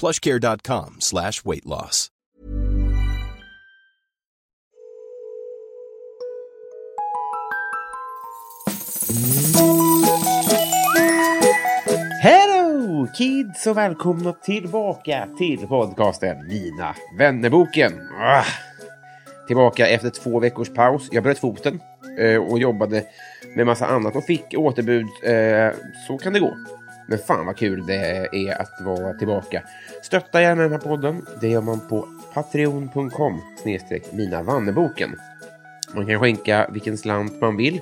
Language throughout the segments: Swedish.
plushcare.com slash weight loss. Hello kids och välkomna tillbaka till podcasten Mina vännerboken. Ah. Tillbaka efter två veckors paus. Jag bröt foten eh, och jobbade med massa annat och fick återbud. Eh, så kan det gå. Men fan vad kul det är att vara tillbaka. Stötta gärna den här podden. Det gör man på patreon.com snedstreck MinaVanneboken. Man kan skänka vilken slant man vill.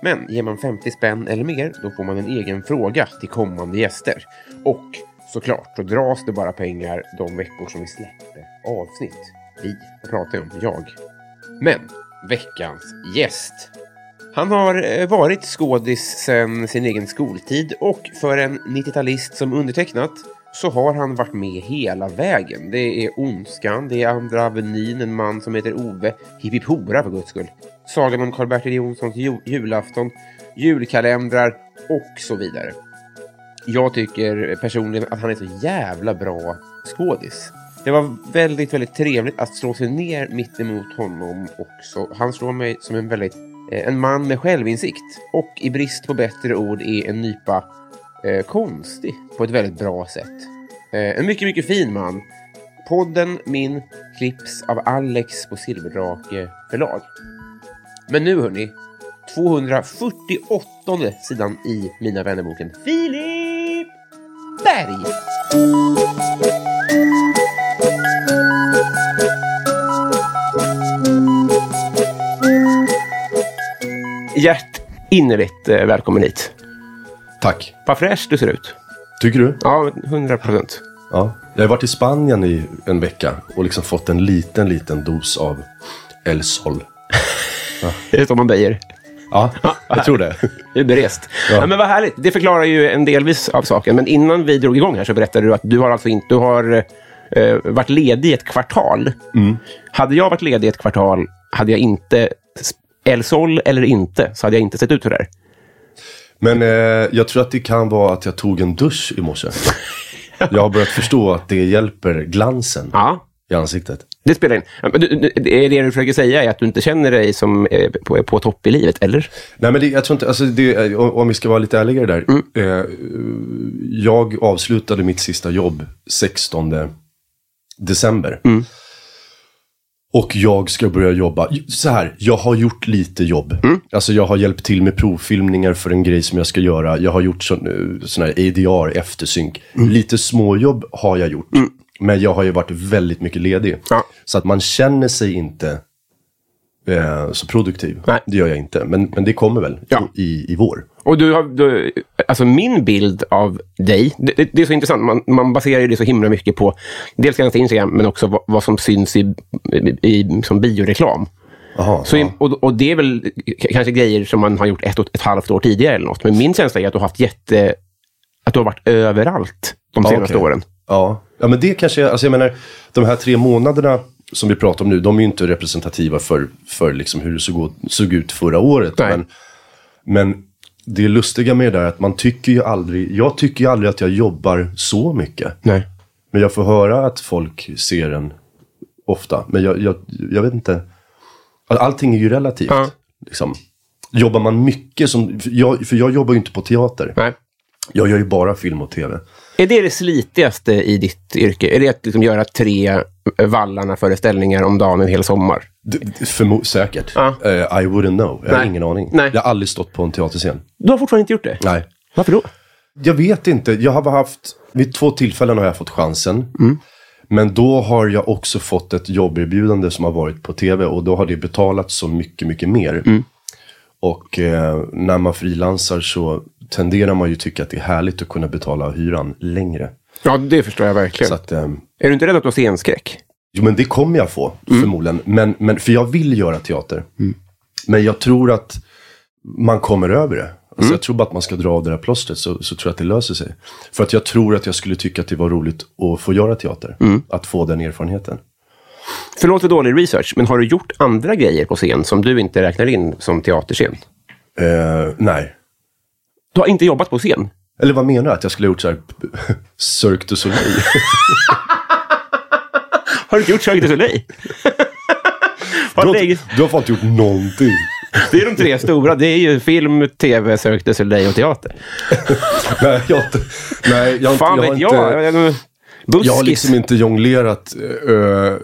Men ger man 50 spänn eller mer, då får man en egen fråga till kommande gäster. Och såklart, så dras det bara pengar de veckor som vi släpper avsnitt. Vi, vad pratar jag om? Jag. Men, veckans gäst. Han har eh, varit skådis sedan sin egen skoltid och för en 90-talist som undertecknat så har han varit med hela vägen. Det är Ondskan, det är Andra Avenyn, en man som heter Ove, Hipp Hipp Hora för guds skull. Sagan om Karl-Bertil Jonssons jul julafton, julkalendrar och så vidare. Jag tycker personligen att han är så jävla bra skådis. Det var väldigt, väldigt trevligt att slå sig ner mitt emot honom också. Han slår mig som en väldigt Eh, en man med självinsikt och i brist på bättre ord är en nypa eh, konstig på ett väldigt bra sätt. Eh, en mycket, mycket fin man. Podden min klipps av Alex på Silverdrake förlag. Men nu hörni, 248 sidan i Mina vännerboken Filip Berg. Hjärt innerligt eh, välkommen hit. Tack. Vad fräsch du ser ut. Tycker du? Ja, 100 procent. Ja. Jag har varit i Spanien i en vecka och liksom fått en liten, liten dos av El Sol. Det är så man böjer. Ja, jag tror det. Du är berest. Ja. Ja. men vad härligt. Det förklarar ju en delvis av saken. Men innan vi drog igång här så berättade du att du har alltså inte du har, eh, varit ledig ett kvartal. Hade jag varit ledig ett kvartal hade jag inte El Sol eller inte så hade jag inte sett ut så där. Men eh, jag tror att det kan vara att jag tog en dusch i morse. Jag har börjat förstå att det hjälper glansen Ja, i ansiktet. det spelar in. Det är det du försöker säga är att du inte känner dig som eh, på, på topp i livet, eller? Nej men det, jag tror inte, alltså det, om vi ska vara lite ärligare där. Eh, jag avslutade mitt sista jobb 16 december. Och jag ska börja jobba. Så här, jag har gjort lite jobb. Alltså jag har hjälpt till med provfilmningar för en grej som jag ska göra. Jag har gjort sån, eh, sån här ADR, eftersynk. Lite småjobb har jag gjort. Men jag har ju varit väldigt mycket ledig. Ja. Så att man känner sig inte eh, så produktiv. Nej. Det gör jag inte. Men, men det kommer väl Ja. i, i vår. Och du har, du, alltså min bild av dig, det, det, det är så intressant, man, man baserar det så himla mycket på dels ganska Instagram, men också vad, vad som syns i, i, som bioreklam. Aha, Så, ja. och, och det är väl kanske grejer som man har gjort ett, och ett halvt år tidigare eller något. Men min känsla är att du har haft jätte... Att du har varit överallt de Ja, senaste okej. åren. Ja. ja, men det kanske, alltså jag menar, de här tre månaderna som vi pratar om nu, de är ju inte representativa för, för liksom hur det såg, såg ut förra året. Nej. Men, men det lustiga med det där är att man tycker ju aldrig, jag tycker ju aldrig att jag jobbar så mycket. Nej. Men jag får höra att folk ser en ofta. Men jag, jag, jag vet inte. Allting är ju relativt. Ja. Liksom. Jobbar man mycket som, för jag, för jag jobbar ju inte på teater. Nej. Jag gör ju bara film och tv. Är det det slitigaste i ditt yrke? Är det att liksom göra tre Vallarna-föreställningar om dagen en hel sommar. Förmo- säkert. Ja. Eh, I wouldn't know. Jag har Nej. ingen aning. Nej. Jag har aldrig stått på en teaterscen. Du har fortfarande inte gjort det? Nej. Varför då? Jag vet inte. Jag har haft, vid två tillfällen har jag fått chansen. Men då har jag också fått ett jobberbjudande som har varit på tv och då har det betalats så mycket, mycket mer. Och eh, när man frilansar så tenderar man ju tycka att det är härligt att kunna betala hyran längre. Ja, det förstår jag verkligen. Så att, eh, Är du inte rädd att du har scenskräck? Jo, men det kommer jag få, förmodligen. Men, men, för jag vill göra teater. Men jag tror att man kommer över det. Alltså, Jag tror bara att man ska dra av det där plåstret så, så tror jag att det löser sig. För att jag tror att jag skulle tycka att det var roligt att få göra teater. Att få den erfarenheten. Förlåt för dålig research, men har du gjort andra grejer på scen som du inte räknar in som teaterscen? Eh, nej. Du har inte jobbat på scen? Eller vad menar du? Att jag skulle ha gjort så här Cirque du Soleil? Har du inte gjort Cirque du Soleil? Du Har har, länge- inte- du har fan inte gjort någonting. det är de tre stora. Det är ju film, tv, Cirque du Soleil och teater. nej, jag har inte... Nej, jag har Fan inte, vet jag har jag. inte, Buskis. Jag har liksom inte jonglerat ö,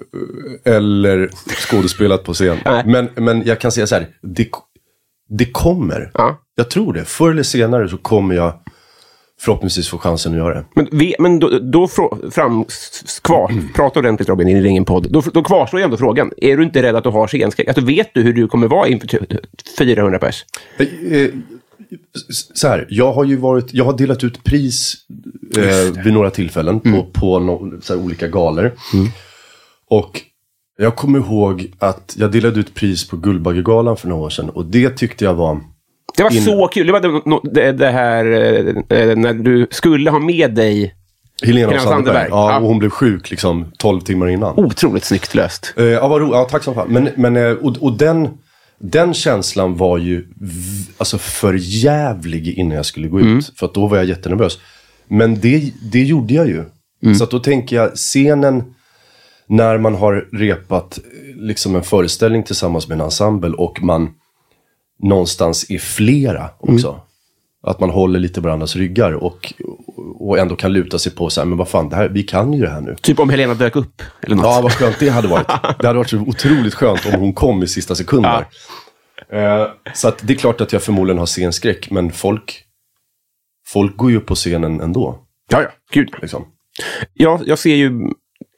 eller skådespelat på scen. Men, men jag kan säga så här, det, det kommer. Ja. Jag tror det. Förr eller senare så kommer jag förhoppningsvis få chansen att göra det. Men, vi, men då, då fram, kvar, prata ordentligt Robin, i ingen podd. Då, då kvarstår ju ändå frågan. Är du inte rädd att du har scenskräck? Alltså, vet du hur du kommer vara inför t- 400 pers? Eh, Så här, jag har ju varit, jag har delat ut pris eh, vid några tillfällen på, på no, så här, olika galor. Och jag kommer ihåg att jag delade ut pris på Guldbaggegalan för några år sedan. Och det tyckte jag var... Det var In- så kul. Det var det, det, det här eh, när du skulle ha med dig... Helena Helena Sandberg. Sandberg. Ja, och hon blev sjuk liksom 12 timmar innan. Otroligt snyggt löst. Eh, ja, vad ro- ja, tack som fan. Men, men, eh, och, och den, den känslan var ju alltså för jävlig innan jag skulle gå ut. För att då var jag jättenervös. Men det, det gjorde jag ju. Så att då tänker jag, scenen när man har repat liksom en föreställning tillsammans med en ensemble och man någonstans är flera också. Att man håller lite varandras ryggar och, och ändå kan luta sig på så här, men vad fan, det här, vi kan ju det här nu. Typ om Helena dök upp. Eller något. Ja, vad skönt det hade varit. Det hade varit så otroligt skönt om hon kom i sista sekunder. Eh, så att det är klart att jag förmodligen har scenskräck, men folk, folk går ju upp på scenen ändå. ja, ja. Gud. Liksom. Jag, jag ser ju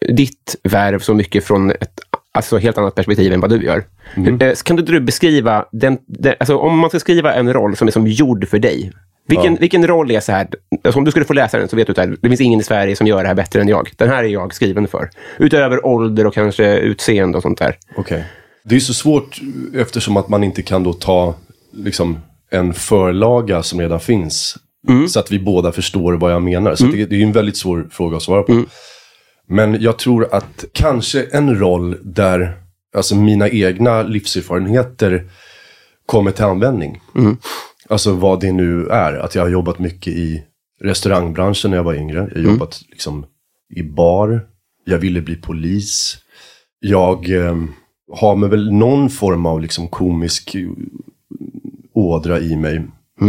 ditt värv så mycket från ett alltså, helt annat perspektiv än vad du gör. Hur, eh, kan du, beskriva, den, den, alltså, om man ska skriva en roll som är som gjord för dig. Vilken, Ja. vilken roll är så här, alltså, om du skulle få läsa den så vet du att det finns ingen i Sverige som gör det här bättre än jag. Den här är jag skriven för. Utöver ålder och kanske utseende och sånt där. Okej. Det är så svårt eftersom att man inte kan då ta liksom, en förlaga som redan finns. Så att vi båda förstår vad jag menar. Så att det, det är en väldigt svår fråga att svara på. Men jag tror att kanske en roll där alltså mina egna livserfarenheter kommer till användning. Alltså vad det nu är. Att jag har jobbat mycket i restaurangbranschen när jag var yngre. Jag har jobbat liksom i bar. Jag ville bli polis. Jag eh, har med väl någon form av liksom komisk ådra i mig.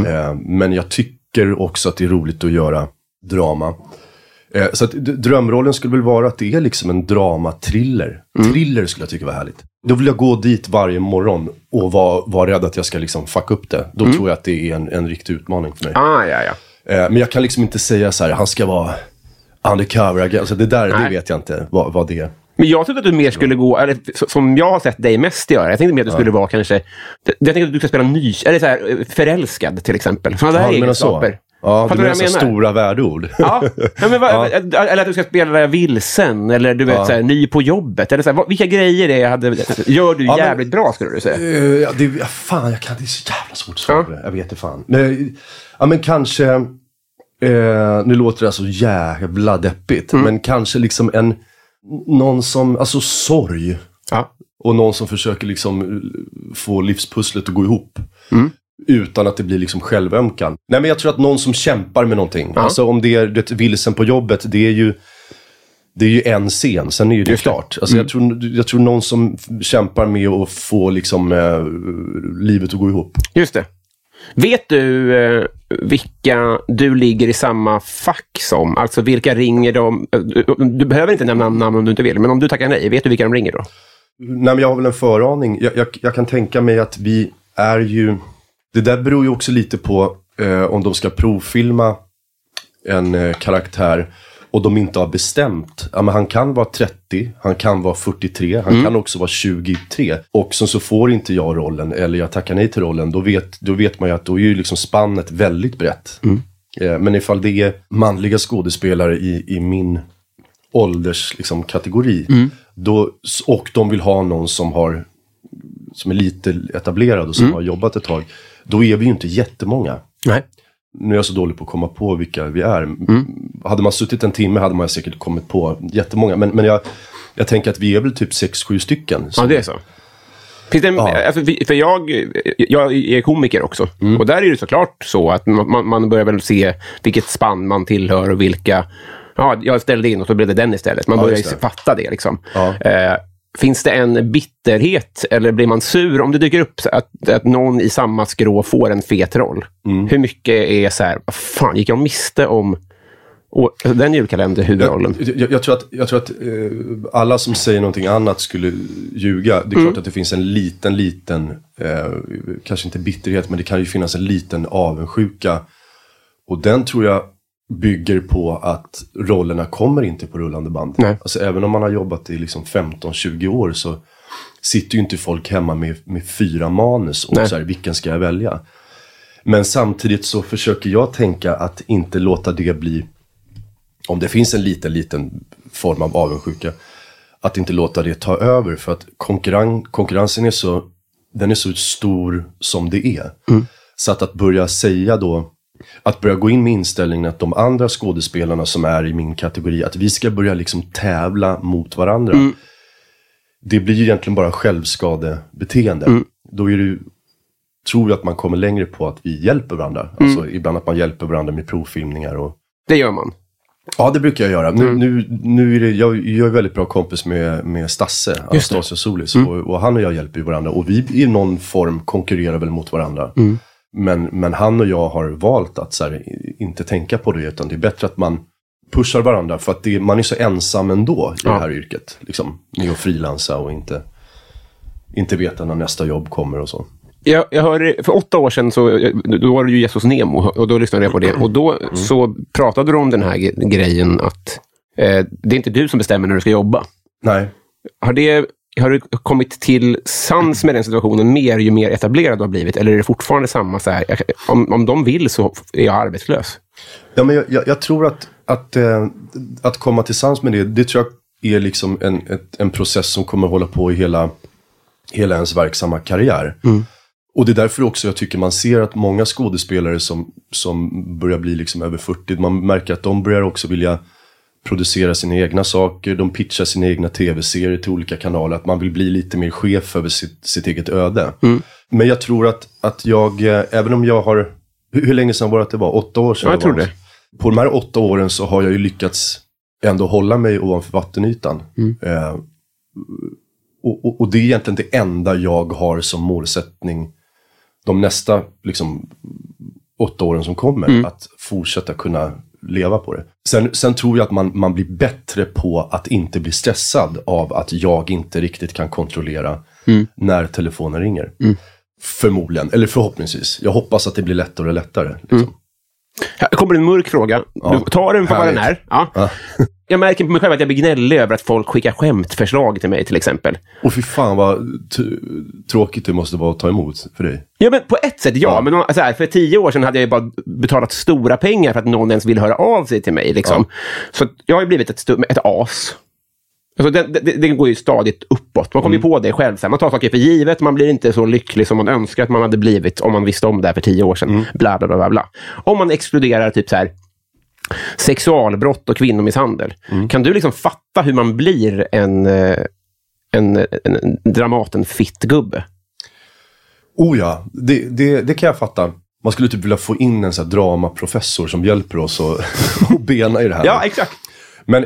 Eh, men jag tycker också att det är roligt att göra drama. Eh, så att drömrollen skulle väl vara att det är liksom en dramatriller. Thriller skulle jag tycka var härligt. Då vill jag gå dit varje morgon och vara, vara rädd att jag ska liksom fucka upp det. Då tror jag att det är en, en riktig utmaning för mig. Ah, ja, ja. Eh, men jag kan liksom inte säga så här, han ska vara undercover. Alltså det där, det Nej. vet jag inte vad, vad det är. Men jag trodde att du mer skulle gå, eller som jag har sett dig mest göra, jag tänkte mer att du skulle vara kanske, jag tänkte att du ska spela ny, eller så här, eh, förälskad till exempel. Sådana där Ja, menar så? Ja, Fattar du menar stora värdeord. Ja, ja, men vad, eller att du ska spela vilsen, eller du vet, Ja. så här, ny på jobbet. Eller så här, vad, vilka grejer är hade, gör du Ja, men- jävligt bra, skulle du säga? Eh, ja, det, fan, jag kan, det är så jävla svårt att svara på det. Jag vet inte fan. Men, ja, men kanske, eh, nu låter det så jävla deppigt, Mm. men kanske liksom en, någon som, alltså sorg. Och någon som försöker liksom eh, få livspusslet att gå ihop. Mm. Utan att det blir liksom självömkan. Nej men jag tror att någon som kämpar med någonting. Alltså om det är det, vilsen på jobbet, det är ju det är ju en scen, sen är ju det Just. Mm. klart. Alltså jag, tror, jag tror någon som kämpar med att få liksom, eh, livet att gå ihop. Just det. Vet du eh, vilka du ligger i samma fack som? Alltså vilka ringer de? eh, Du, du behöver inte nämna namn om du inte vill, men om du tackar nej, vet du vilka de ringer då? Nej, men jag har väl en föraning. Jag, jag, jag kan tänka mig att vi är ju... Det där beror ju också lite på eh, om de ska provfilma en eh, karaktär och de inte har bestämt. Ja, men han kan vara 30, han kan vara 43, han kan också vara 23. Och så, så får inte jag rollen, eller jag tackar nej till rollen, då vet, då vet man ju att då är ju liksom spannet väldigt brett. Eh, men ifall det är manliga skådespelare i, i min ålderskategori, liksom, kategori, då, och de vill ha någon som har som är lite etablerad och som har jobbat ett tag, då är vi ju inte jättemånga. Nej. Nu är jag så dålig på att komma på vilka vi är. Hade man suttit en timme hade man säkert kommit på jättemånga. Men, men jag, jag tänker att vi är väl typ 6-7 stycken. Ja, det är så. Finns det Ja. alltså, vi- för jag, jag är komiker också. Och där är det såklart så att man, man börjar väl se vilket spann man tillhör och vilka... Ja, jag ställde in och så blev det den istället. Man Ja, börjar ju fatta det. Liksom. Ja. Eh, finns det en bitterhet eller blir man sur om det dyker upp att, att någon i samma skrå får en fet roll? Hur mycket är så här, fan, gick jag miste om och, den julkalender huvudrollen? Jag, jag, jag tror att, jag tror att eh, alla som säger någonting annat skulle ljuga. Det är klart att det finns en liten, liten, eh, kanske inte bitterhet, men det kan ju finnas en liten avundsjuka. Och den tror jag bygger på att rollerna kommer inte på rullande band. Nej. Alltså även om man har jobbat i liksom 15-20 år så sitter ju inte folk hemma med, med fyra manus och Nej. så här, vilken ska jag välja? Men samtidigt så försöker jag tänka att inte låta det bli om det finns en liten, liten form av avundsjuka, att inte låta det ta över. För att konkurren, konkurrensen är så, den är så stor som det är. Så att, att börja säga då, att börja gå in med inställningen att de andra skådespelarna som är i min kategori, att vi ska börja liksom tävla mot varandra. Det blir ju egentligen bara självskadebeteende. Då är det tror jag att man kommer längre på att vi hjälper varandra. Alltså ibland att man hjälper varandra med provfilmningar och Det gör man. Ja, det brukar jag göra. Nu, Mm. nu, nu är det, jag, jag är väldigt bra kompis med, med Stasse. Mm. Anastasia Solis. Och, och han och jag hjälper varandra. Och vi i någon form konkurrerar väl mot varandra. Mm. Men, men han och jag har valt att här, inte tänka på det. Utan det är bättre att man pushar varandra. För att det, man är så ensam ändå i Ja. det här yrket. Liksom, med att frilansa och inte, inte veta när nästa jobb kommer och så. Jag, jag hörde, för åtta år sedan så, då var det ju Jesus Nemo och då lyssnade jag på det. Och då så pratade du om den här grejen att eh, det är inte du som bestämmer när du ska jobba. Nej. Har, det, har du kommit till sans med den situationen mer ju mer etablerad du har blivit? Eller är det fortfarande samma så här, om, om de vill så är jag arbetslös? Ja, men jag, jag, jag tror att, att, eh, att komma tillsammans med det, det tror jag är liksom en, ett, en process som kommer hålla på i hela, hela ens verksamma karriär. Och det är därför också jag tycker man ser att många skådespelare som, som börjar bli liksom över 40, man märker att de börjar också vilja producera sina egna saker, de pitchar sina egna tv-serier till olika kanaler, att man vill bli lite mer chef över sitt, sitt eget öde. Men jag tror att, att jag, eh, även om jag har, hur, hur länge sedan var det att det var? Åtta år sedan? Ja, jag tror det. På de här åtta åren så har jag ju lyckats ändå hålla mig ovanför vattenytan. Eh, och, och, och det är egentligen det enda jag har som målsättning de nästa liksom, åtta åren som kommer. Att fortsätta kunna leva på det. Sen, sen tror jag att man, man blir bättre på att inte bli stressad av att jag inte riktigt kan kontrollera när telefonen ringer. Förmodligen, eller förhoppningsvis. Jag hoppas att det blir lättare och lättare. Liksom. Här kommer en mörk fråga. Ja, Du tar den för vad den är. Ja. Ja. Jag märker på mig själv att jag blir gnällig över att folk skickar skämtförslag till mig till exempel. Och fy fan vad tråkigt det måste vara att ta emot för dig. Ja, men på ett sätt ja. Ja. Men så här, för tio år sedan hade jag bara betalat stora pengar för att någon ens vill höra av sig till mig. Liksom. Så jag har blivit ett, ett as. Alltså, det, det, det går ju stadigt uppåt. Man kommer ju på det själv. Så här. Man tar saker för givet. Man blir inte så lycklig som man önskar att man hade blivit om man visste om det här för tio år sedan. Bla, bla, bla, bla, bla. Om man exkluderar typ så här sexualbrott och kvinnomisshandel. Kan du liksom fatta hur man blir en, eh, en, en, en Dramaten-fitt-gubbe? Oh ja, det, det, det kan jag fatta. Man skulle typ vilja få in en sån här dramaprofessor som hjälper oss att bena i det här. Ja, exakt. Men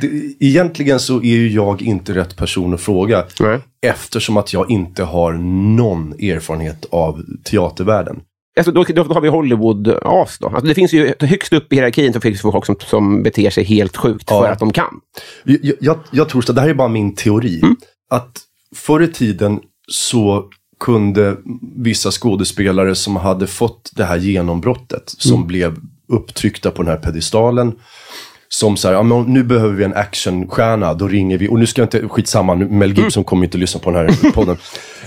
det, egentligen så är ju jag inte rätt person att fråga. Nej. Eftersom att jag inte har någon erfarenhet av teatervärlden. Alltså, då, då har vi Hollywood-as då. Alltså, det finns ju högst upp i hierarkin så finns det folk som, som beter sig helt sjukt Ja. för att de kan. Jag, jag, jag tror så, det här är bara min teori. Mm. Att förr i tiden så kunde vissa skådespelare som hade fått det här genombrottet, som Mm. blev upptryckta på den här pedestalen, som så här, ja, men nu behöver vi en actionstjärna, då ringer vi, och nu ska jag inte, skitsamma, nu- Mel Gibson Mm. kommer inte att lyssna på den här podden.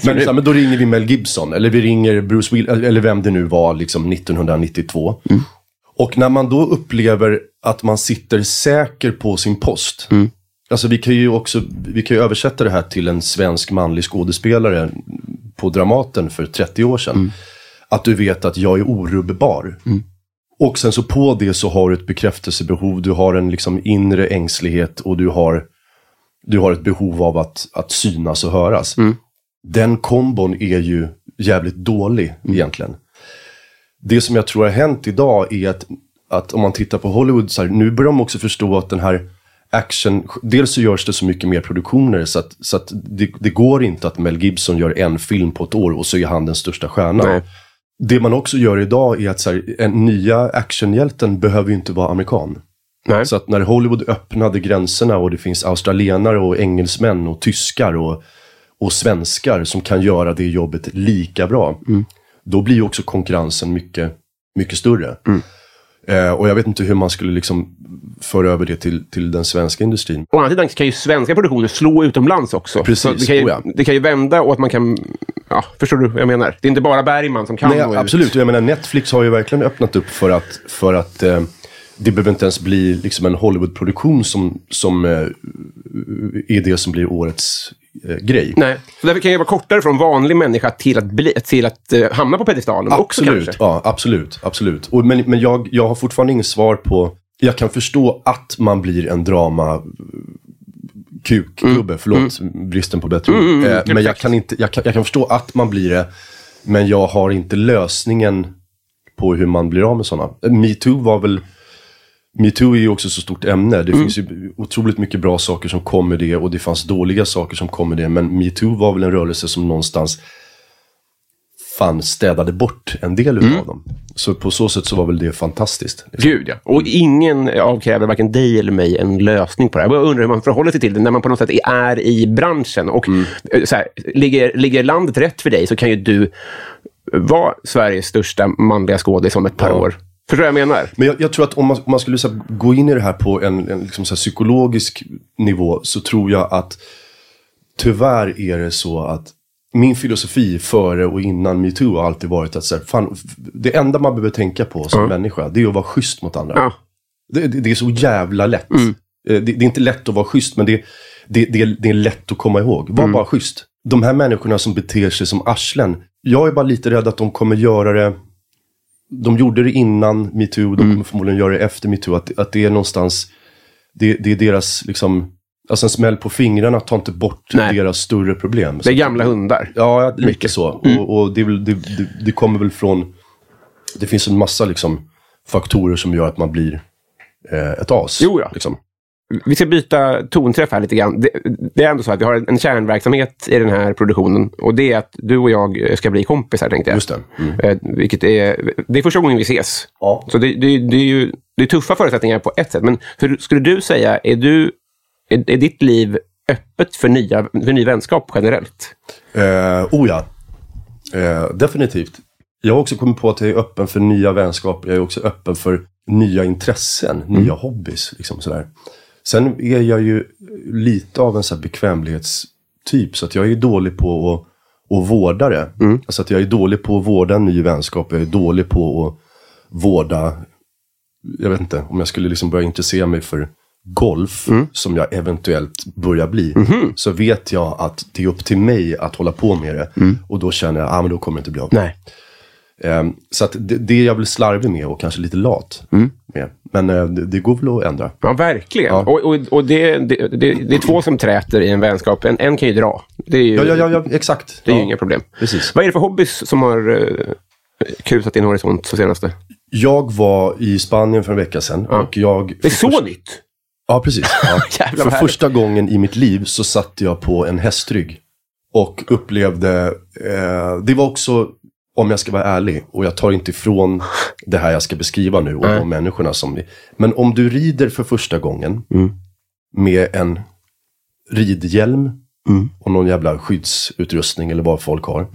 men, så här, men då ringer vi Mel Gibson, eller vi ringer Bruce Will, eller vem det nu var, liksom 1992. Och när man då upplever att man sitter säker på sin post. Alltså vi kan ju också, vi kan ju översätta det här till en svensk manlig skådespelare på Dramaten för 30 år sedan. Att du vet att jag är orubbbar. Och sen så på det så har du ett bekräftelsebehov, du har en liksom inre ängslighet och du har, du har ett behov av att, att synas och höras. Den kombon är ju jävligt dålig egentligen. Det som jag tror har hänt idag är att, att om man tittar på Hollywood, så här, nu börjar de också förstå att den här action, dels så görs det så mycket mer produktioner så att, så att det, det går inte att Mel Gibson gör en film på ett år och så är han den största stjärnan. Nej. Det man också gör idag är att så här, en nya actionhjälten behöver ju inte vara amerikan. Nej. Så att när Hollywood öppnade gränserna och det finns australienare och engelsmän och tyskar och, och svenskar som kan göra det jobbet lika bra. Då blir ju också konkurrensen mycket, mycket större. Eh, och jag vet inte hur man skulle liksom föra över det till, till den svenska industrin. Å andra sidan kan ju svenska produktioner slå utomlands också. Precis, det, kan ju, oh ja. det kan ju vända och att man kan... Ja, förstår du vad jag menar? Det är inte bara Bergman som kan Nej, nå ut. absolut. Jag menar, Netflix har ju verkligen öppnat upp för att, för att eh, det behöver inte ens bli liksom en Hollywood-produktion som, som eh, är det som blir årets eh, grej. Nej, så därför kan det vara kortare från vanlig människa till att, bli, till att eh, hamna på pedestalen också Absolut, kanske. ja, absolut. absolut. Och, men men jag, jag har fortfarande inget svar på... Jag kan förstå att man blir en drama kukgubbe, förlåt bristen på bättre ord. eh, men jag kan, inte, jag, kan, jag kan förstå att man blir det, men jag har inte lösningen på hur man blir av med sådana. Metoo var väl... Metoo är ju också så stort ämne. Det finns ju otroligt mycket bra saker som kom med det och det fanns dåliga saker som kom med det. Men metoo var väl en rörelse som någonstans fan städade bort en del utav dem. Så på så sätt så var väl det fantastiskt. Gud, ja. Och ingen avkräver varken dig eller mig en lösning på det här. Jag undrar hur man förhåller sig till det när man på något sätt är i branschen. Och eh, så här, ligger, ligger landet rätt för dig så kan ju du vara Sveriges största manliga skådis om ett par Ja. år. Förstår du vad jag menar? Men jag, jag tror att om man, om man skulle här, gå in i det här på en, en liksom här, psykologisk nivå så tror jag att tyvärr är det så att min filosofi före och innan metoo har alltid varit att så här, fan, det enda man behöver tänka på som människa det är att vara schysst mot andra. Ja. Det, det, det är så jävla lätt. Eh, Det, det är inte lätt att vara schysst, men det, är, det är lätt att komma ihåg. Var bara schysst. De här människorna som beter sig som arslen, jag är bara lite rädd att de kommer göra det de gjorde det innan metoo, de kommer förmodligen göra det efter metoo. Att, att det är någonstans, det, det är deras, liksom, alltså en smäll på fingrarna tar inte bort Nej. deras större problem. Det är gamla hundar. Ja, mycket så. Och, och det, väl- det, det kommer väl från... Det finns en massa liksom, faktorer som gör att man blir eh, ett as. Jo, ja. Liksom. Vi ska byta tonträff här lite grann. Det, det är ändå så att vi har en kärnverksamhet i den här produktionen. Och det är att du och jag ska bli kompisar, tänkte jag. Just det. Mm. Eh, vilket är, det är första gången vi ses. Ja. Så det, det, det är ju det är tuffa förutsättningar på ett sätt. Men hur skulle du säga, är, du, är, är ditt liv öppet för, nya, för ny vänskap generellt? Eh, oh ja. Eh, definitivt. Jag har också kommit på att jag är öppen för nya vänskaper. Jag är också öppen för nya intressen, nya hobbys. Liksom sådär. Sen är jag ju lite av en så bekvämlighetstyp. Så att jag är dålig på att, att vårda det. Alltså att jag är dålig på att vårda en ny vänskap. Jag är dålig på att vårda jag vet inte, om jag skulle liksom börja intressera mig för golf, som jag eventuellt börjar bli, så vet jag att det är upp till mig att hålla på med det. Och då känner jag, ah, men då kommer det inte bli av. Nej. Ehm, så att det, det är jag väl slarvig med och kanske lite lat med. Men eh, det, går väl att ändra. Ja, verkligen. Ja. Och, och, och det, det, det, det är två som träter i en vänskap. En, en kan ju dra. Det är ju, Ja, ja, ja, exakt. Det är ju inga problem. Precis. Vad är det för hobbys som har uh, krusat din horisont så senaste? Jag var i Spanien för en vecka sedan. Och jag, Det är så nytt! Ja, precis. För första gången i mitt liv så satt jag på en hästrygg. Och upplevde, eh, det var också, om jag ska vara ärlig, och jag tar inte ifrån det här jag ska beskriva nu och de människorna som vi... Men om du rider för första gången med en ridhjälm och någon jävla skyddsutrustning eller vad folk har.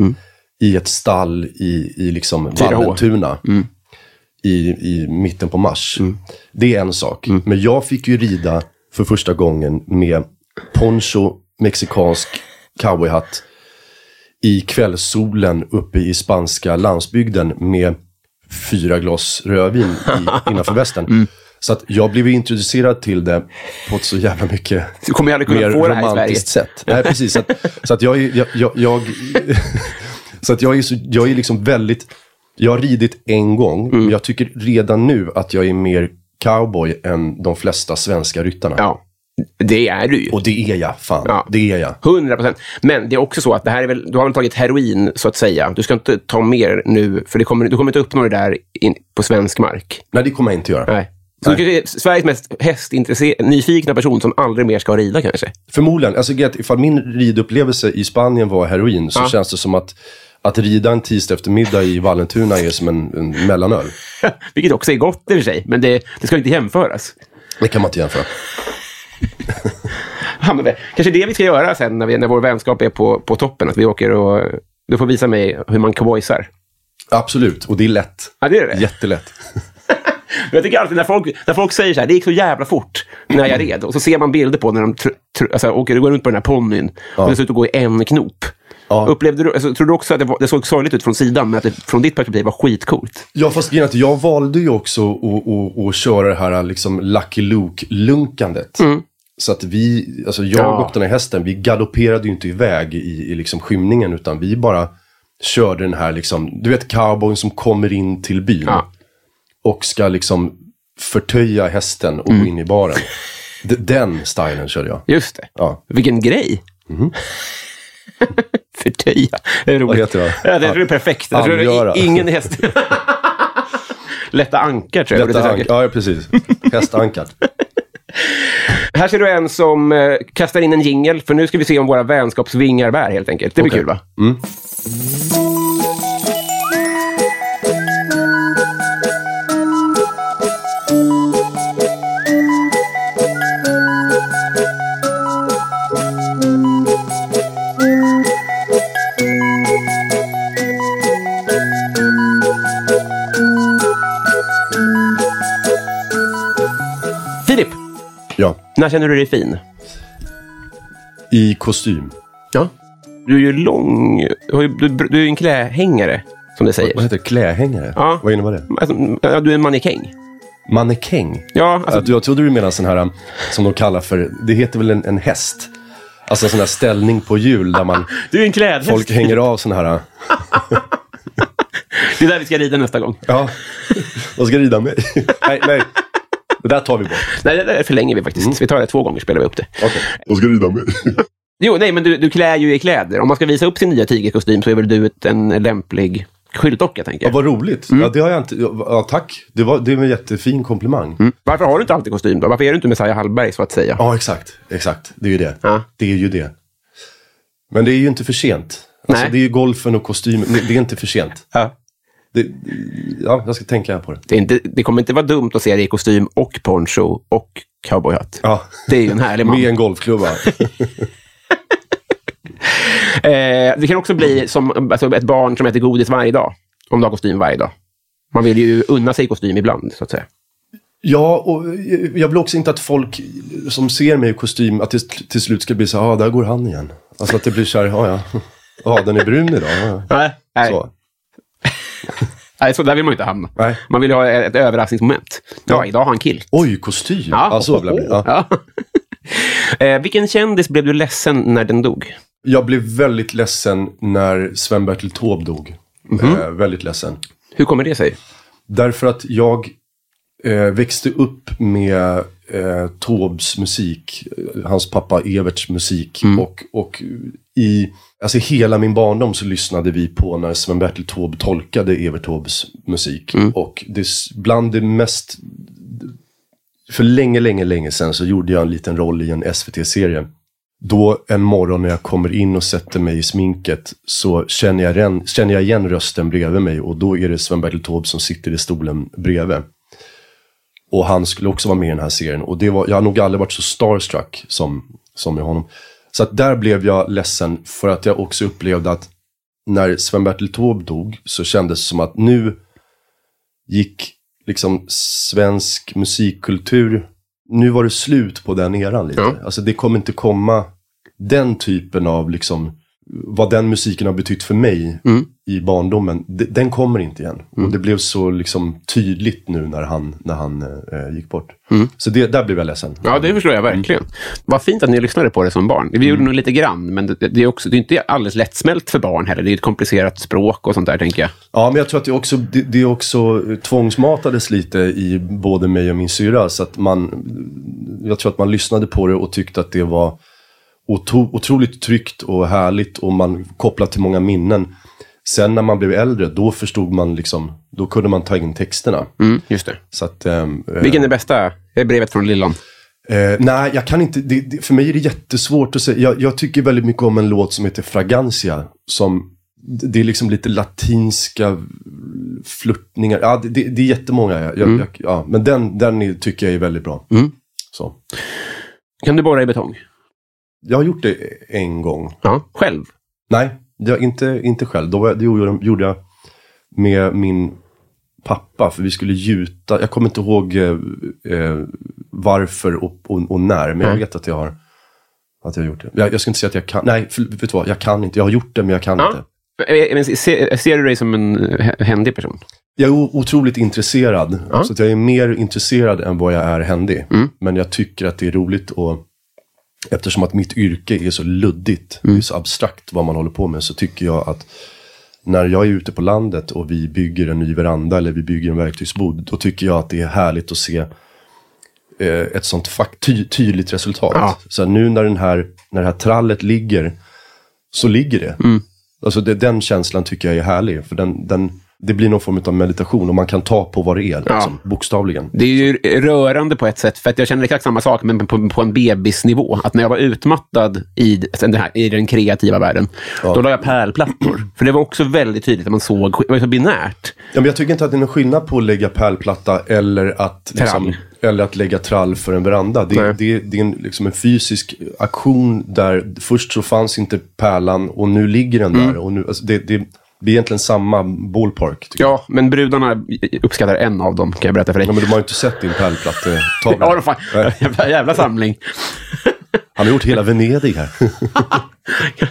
I ett stall i, i liksom 4H. Vallentuna. I, I mitten på mars. Det är en sak. Men jag fick ju rida för första gången med poncho, mexikansk cowboyhatt i kvällssolen uppe i spanska landsbygden med fyra glas rödvin i, innanför västen. Så att jag blev introducerad till det på ett så jävla mycket Du kommer aldrig kunna mer få det här i Sverige. romantiskt sätt. Nej, precis. Så att, så att jag är, jag, jag, jag, så att jag är, så, jag är liksom väldigt, jag har ridit en gång, Mm. men jag tycker redan nu att jag är mer cowboy än de flesta svenska ryttarna. Ja, det är du ju. Och det är jag, fan. Ja. Det är jag. 100 procent. Men det är också så att det här är väl, du har väl tagit heroin, så att säga. Du ska inte ta mer nu, för det kommer, du kommer inte uppnå det där in, på svensk mark. Nej, det kommer jag inte göra. Nej. Så du är Sveriges mest hästintresse- nyfikna person som aldrig mer ska rida kanske. Förmodligen. Alltså, ifall min ridupplevelse i Spanien var heroin så Ja. känns det som att att rida en tisdag eftermiddag i Vallentuna är som en, en mellanöl. Vilket också är gott i och för sig, men det, det ska inte jämföras. Det kan man inte jämföra. Ja, men det- Kanske det vi ska göra sen när, vi, när vår vänskap är på, på toppen. Att vi åker och... Du får visa mig hur man cowboysar. Absolut, och det är lätt. Ja, det är det. Jättelätt. Jag tycker alltid när folk, när folk säger så här, det gick så jävla fort när jag red. Och så ser man bilder på när de tr- tr- alltså, åker och går runt på den här ponnyn. Och det ser ut att gå i en knop. Ja. Upplevde du, alltså, tror du också att det, var, det såg sorgligt ut från sidan, men att det från ditt perspektiv var skitcoolt? Ja, fast att jag valde ju också att, att, att köra det här liksom Lucky Luke-lunkandet. Så att vi, alltså jag Ja. och den här hästen, vi galopperade ju inte iväg i, i liksom skymningen, utan vi bara körde den här liksom, du vet cowboyn som kommer in till byn. Ja. Och ska liksom förtöja hästen och gå in i baren. D- Den stilen körde jag. Just det. Ja. Vilken grej! Förtöja. Det är roligt. Vad heter det? Ja, det är perfekt. Jag tror Angöra. ingen häst... Lätta ankar, tror jag. Detta Detta ank- ja, precis. Hästankart. Här ser du en som eh, kastar in en jingel, för nu ska vi se om våra vänskapsvingar bär helt enkelt. Det blir Okej. kul va? Filip, när känner du dig fin? I kostym. Ja. Du är ju lång. Du, du, du är en klähängare, som det säger. Vad heter det? Klähängare? Ja. Vad innebär det? Alltså, du är en mannekäng. Mannekäng? Ja, alltså, Alltså, jag trodde du menade sån här, um, som de kallar för, det heter väl en, en häst? Alltså en sån här ställning på hjul där man, du är en klädhäst. folk hänger av sån här, uh, Det är där vi ska rida nästa gång. ja, de ska rida mig. nej, nej, det där tar vi bort. Nej, det där förlänger vi faktiskt. Vi tar det två gånger, spelar vi upp det. Okej. De ska rida mig. Jo, nej, men du, du klär ju i kläder. Om man ska visa upp sin nya tigerkostym så är väl du ett, en lämplig skyltdocka, tänker Ja, jag. vad roligt. Ja, det har jag inte, ja, tack. Det var, det var en jättefin komplimang. Varför har du inte alltid kostym då? Varför är du inte Messiah Hallberg, så att säga? Ja, exakt. Exakt. Det är ju det. Ja. Det är ju det. Men det är ju inte för sent. Alltså, Nej. det är ju golfen och kostymen. Det det är inte för sent. Ja. Det, ja, jag ska tänka på det. Det, inte, det kommer inte vara dumt att se dig i kostym och poncho och cowboyhatt. Ja. Det är ju en härlig man. Med en golfklubba. Eh, det kan också bli som alltså, ett barn som äter godis varje dag. Om du har kostym varje dag. Man vill ju unna sig kostym ibland, så att säga. Ja, och jag vill också inte att folk som ser mig i kostym, att det till slut ska bli så här, ah, där går han igen. Alltså att det blir så här, ja, ja. Ja, den är brun idag. Ja, ja. Nej, nej. Så. nej så där vill man ju inte hamna. Nej. Man vill ju ha ett överraskningsmoment. Ja, idag har han kill. Oj, kostym. Ja, så vill jag bli. Ja. Ja. eh, vilken kändis blev du ledsen när den dog? Jag blev väldigt ledsen när Sven-Bertil Taube dog. Eh, väldigt ledsen. Hur kommer det sig? Därför att jag eh, växte upp med eh, Taubes musik, hans pappa Everts musik. Och, och i alltså hela min barndom så lyssnade vi på när Sven-Bertil Taube tolkade Evert Taubes musik. Och det, bland det mest... För länge, länge, länge sedan så gjorde jag en liten roll i en SVT-serie. då en morgon när jag kommer in och sätter mig i sminket så känner jag, igen, känner jag igen rösten bredvid mig och då är det Sven-Bertil Taube som sitter i stolen bredvid. Och han skulle också vara med i den här serien. Och det var, jag har nog aldrig varit så starstruck som, som med honom. Så att där blev jag ledsen för att jag också upplevde att när Sven-Bertil Taube dog så kändes det som att nu gick liksom svensk musikkultur, nu var det slut på den eran lite. Ja. Alltså det kommer inte komma den typen av liksom, vad den musiken har betytt för mig Mm. i barndomen, den kommer inte igen. Och det blev så liksom tydligt nu när han, när han eh, gick bort. Så det, där blev jag ledsen. Mm. Ja, det förstår jag verkligen. Vad fint att ni lyssnade på det som barn. Vi Mm. gjorde nog lite grann, men det, det är också det är inte alldeles lättsmält för barn heller. Det är ett komplicerat språk och sånt där, tänker jag. Ja, men jag tror att det också, det, det också tvångsmatades lite i både mig och min syra. Så att man, jag tror att man lyssnade på det och tyckte att det var otroligt tryggt och härligt och man kopplade till många minnen. Sen när man blev äldre, då förstod man liksom, då kunde man ta in texterna. Mm, just det. Så att, eh, Vilken är bästa? Det är brevet från Lillan. Eh, nej, jag kan inte. Det, det, för mig är det jättesvårt att säga. Jag, jag tycker väldigt mycket om en låt som heter Fragancia. Som, det är liksom lite latinska flörtningar. Ja, det, det, det är jättemånga. Jag, jag, jag, ja, men den, den tycker jag är väldigt bra. Mm. Så. Kan du borra i betong? Jag har gjort det en gång. Ja, själv? Nej, jag, inte, inte själv. Då, det gjorde, jag med min pappa. För vi skulle gjuta. Jag kommer inte ihåg eh, eh, varför och, och, och när. Men jag Nej. vet att jag har att jag har gjort det. Jag, jag ska inte säga att jag kan. Nej, för, vet du vad? Jag kan inte. Jag har gjort det, men jag kan Ja. inte. Eh, Men ser, ser du dig som en eh, händig person? Jag är otroligt intresserad. Ja. Så att jag är mer intresserad än vad jag är händig. Mm. Men jag tycker att det är roligt och eftersom att mitt yrke är så luddigt, Mm. det är så abstrakt vad man håller på med, så tycker jag att när jag är ute på landet och vi bygger en ny veranda eller vi bygger en verktygsbod, då tycker jag att det är härligt att se eh, ett sånt ty- tydligt resultat. Ja. Så nu när, den här, när det här trallet ligger, så ligger det. Mm. Alltså det, den känslan tycker jag är härlig. För den, den, det blir någon form av meditation och man kan ta på vad det är, liksom, bokstavligen. Det är ju rörande på ett sätt, för att jag känner exakt samma sak, men på, på en bebisnivå. Att när jag var utmattad i den, här, i den kreativa världen, då la jag pärlplattor. För det var också väldigt tydligt att man såg, det var så binärt. Ja, men jag tycker inte att det är någon skillnad på att lägga pärlplatta eller att, liksom, eller att lägga trall för en veranda. Det, Nej. det, det är en, liksom en fysisk aktion där först så fanns inte pärlan och nu ligger den Mm. där. Och nu, alltså det, det, det är egentligen samma ballpark. Ja, men brudarna uppskattar en av dem, kan jag berätta för dig. Ja, men de har ju inte sett din pärlplattetavla. Ja, då fan. Jävla, jävla samling. Han har gjort hela Venedig här.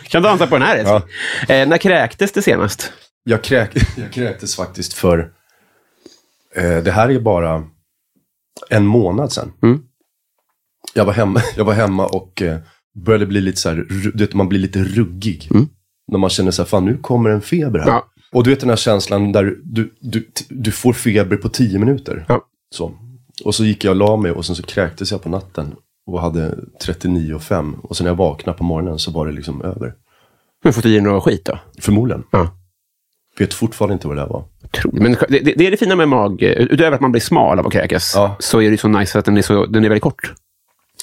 kan dansa på den här älskling. Eh, när kräktes det senast? Jag, kräk, jag kräktes faktiskt för... Eh, det här är bara en månad sedan. Mm. Jag, var hemma, jag var hemma och eh, började bli lite så här, du vet, man blir lite ruggig. När man känner så här, fan nu kommer en feber här. Ja. Och du vet den här känslan där du, du, du får feber på tio minuter. Ja. Så. Och så gick jag och la mig och sen så kräktes jag på natten. Och hade 39,5. Och sen när jag vaknade på morgonen så var det liksom över. Du har fått i dig något skit då? Förmodligen. Ja. Vet fortfarande inte vad det där var. Otroligt. Men det, det det är det fina med mag. Utöver att man blir smal av att kräkas, Ja. så är det så nice att den är, så, den är väldigt kort.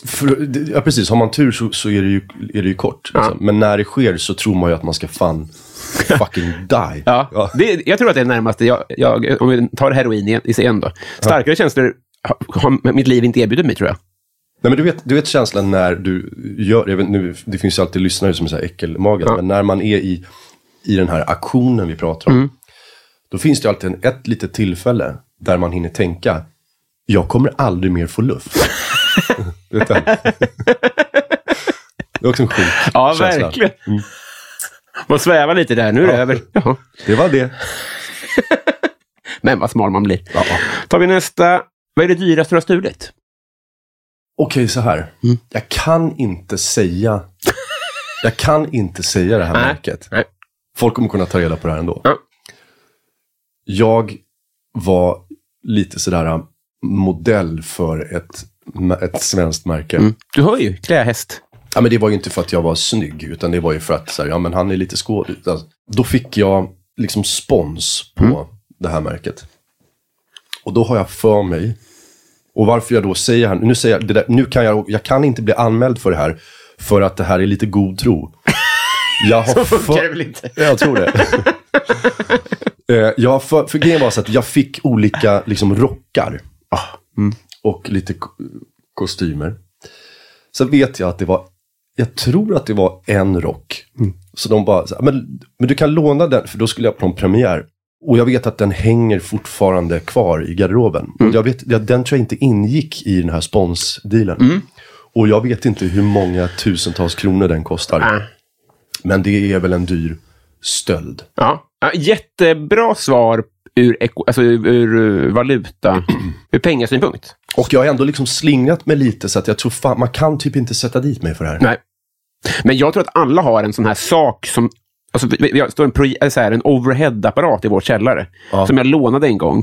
För, ja, precis. Har man tur så, så är, det ju, är det ju kort. Ja. Liksom. Men när det sker så tror man ju att man ska fan fucking die. Ja. Det, jag tror att det är närmast, jag, jag, om vi tar heroin igen, igen då. Starkare känslor har, har mitt liv inte erbjudit mig, tror jag. Nej, men du, vet, du vet känslan när du gör, jag vet, nu, det finns ju alltid lyssnare som är så här äckelmagade, Ja. men när man är i, i den här aktionen vi pratar om. Mm. Då finns det alltid en, ett litet tillfälle där man hinner tänka, jag kommer aldrig mer få luft. Den? Det är också en sjuk Ja, känsla. verkligen. Man svävar lite där, nu är det över. Jaha. Det var det. Men vad smal man blir. Ja. Tar vi nästa. Vad är det dyraste du har stulit? Okej, så här. Mm. Jag kan inte säga... Jag kan inte säga det här Nej. märket. Nej. Folk kommer kunna ta reda på det här ändå. Ja. Jag var lite sådär äh, modell för ett, ett svenskt märke. Mm. Du hör ju, klädhäst. Ja, men det var ju inte för att jag var snygg, utan det var ju för att så här, ja, men han är lite skådis. Alltså, då fick jag liksom spons på Mm. det här märket. Och då har jag för mig, och varför jag då säger här, nu säger jag, där, nu kan jag, jag kan inte bli anmäld för det här, För att det här är lite god tro. Jag har Så funkar för- det väl inte? Jag tror det. Eh, jag för, för grejen var så att jag fick olika liksom, rockar. Och lite ko- kostymer. Så vet jag att det var, jag tror att det var en rock. Så de bara, så men, men du kan låna den, för då skulle jag på en premiär. Och jag vet att den hänger fortfarande kvar i garderoben. Och jag vet, ja, den tror jag inte ingick i den här sponsdealen. Och jag vet inte hur många tusentals kronor den kostar. Ah. Men det är väl en dyr stöld. Ja, jättebra svar ur, alltså ur, ur valuta, ur pengasynpunkt. Och jag har ändå liksom slingrat mig lite så att jag tror fan, man kan typ inte sätta dit mig för det här. Nej. Men jag tror att alla har en sån här sak som... Alltså, vi, vi har står en, så här, en overhead-apparat i vår källare. Ja. Som jag lånade en gång.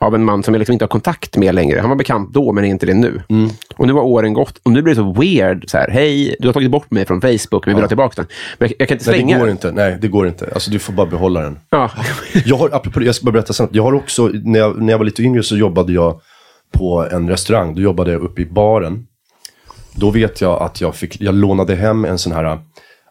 Av en man som jag liksom inte har kontakt med längre. Han var bekant då, men är inte det nu. Och nu har åren gått. Och nu blir det så weird. Så här, Hej, du har tagit bort mig från Facebook, men vill ha tillbaka den. Men jag, jag kan inte Nej, slänga det går den. inte. Nej, det går inte. Alltså du får bara behålla den. Ja. Jag har, apropå jag ska bara berätta snabbt. Jag har också, när jag, när jag var lite yngre så jobbade jag på en restaurang. Då jobbade jag uppe i baren. Då vet jag att jag fick, jag lånade hem en sån här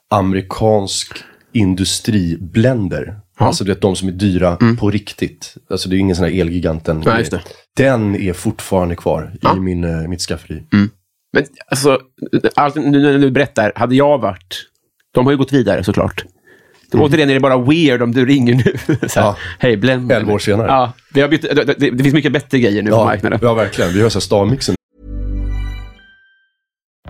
amerikansk industriblender. Alltså du vet de som är dyra på riktigt. Alltså det är ingen sån här Elgiganten. Nej, just det. Den är fortfarande kvar i min, eh, mitt skafferi. Men alltså, allt, nu när du berättar, hade jag varit... De har ju gått vidare såklart. Mm. Återigen är det bara weird om du ringer nu. så här, Ja. Hej, Blend. Elva år senare. Ja, vi har bytt, det, det, det finns mycket bättre grejer nu på Ja, marknaden. ja, verkligen. Vi har så stavmixen.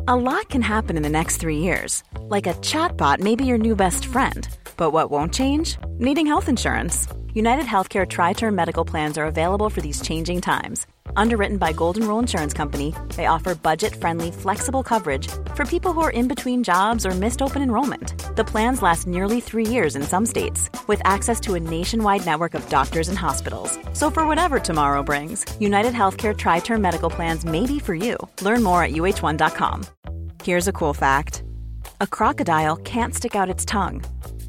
A lot can happen in the next three years. Like a chatbot may be your new best friend. But what won't change? Needing health insurance. United Healthcare Tri Term Medical Plans are available for these changing times. Underwritten by Golden Rule Insurance Company, they offer budget friendly, flexible coverage for people who are in between jobs or missed open enrollment. The plans last nearly three years in some states, with access to a nationwide network of doctors and hospitals. So, for whatever tomorrow brings, United Healthcare Tri Term Medical Plans may be for you. Learn more at uh1.com. Here's a cool fact a crocodile can't stick out its tongue.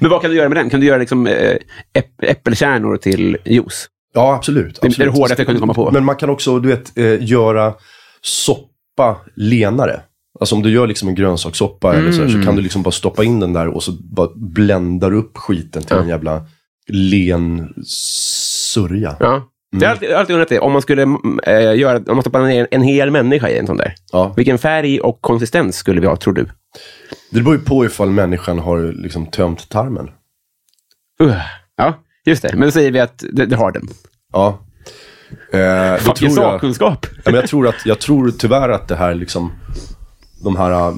Men vad kan du göra med den? Kan du göra liksom, äpp, äppelkärnor till juice? Ja, absolut. Det är absolut. det hårdaste jag kunde komma på. Men man kan också, du vet, eh, göra soppa lenare. Alltså om du gör liksom en grönsakssoppa eller så, här, Mm. så kan du liksom bara stoppa in den där och så bara bländar upp skiten till Ja. en jävla len sörja. Ja. Jag har alltid, alltid undrat det. Om man skulle äh, göra, om man stoppar ner en, en hel människa i en sån där. Ja. Vilken färg och konsistens skulle vi ha, tror du? Det beror ju på ifall människan har liksom tömt tarmen. Uh, ja, just det. Men då säger vi att det, det har den. Ja. Eh, Fuck, tror jag, sakkunskap. ja, men jag, tror att, jag tror tyvärr att det här liksom, de här äh,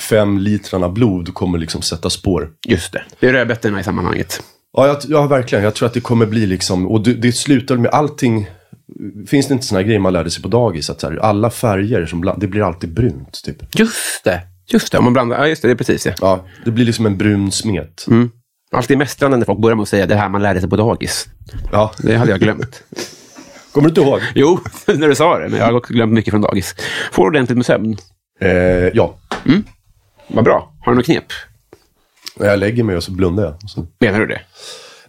fem litrarna blod kommer liksom sätta spår. Just det. Det är rödbetorna i sammanhanget. Ja, jag, ja, verkligen. Jag tror att det kommer bli liksom, och det, det slutar med allting. Finns det inte såna här grejer man lärde sig på dagis? Att så här, alla färger, som det blir alltid brunt. Typ. Just det. Just det, om man blandar. Ja, just det. Det är precis det. Ja, det blir liksom en brun smet. Alltid mästrande när folk börjar med att säga det här man lärde sig på dagis. Ja. Det hade jag glömt. Kommer du inte ihåg? jo, när du sa det. Men jag har glömt mycket från dagis. Får du ordentligt med sömn? Eh, ja. Vad bra. Har du något knep? Jag lägger mig och så blundar jag. Så. Menar du det?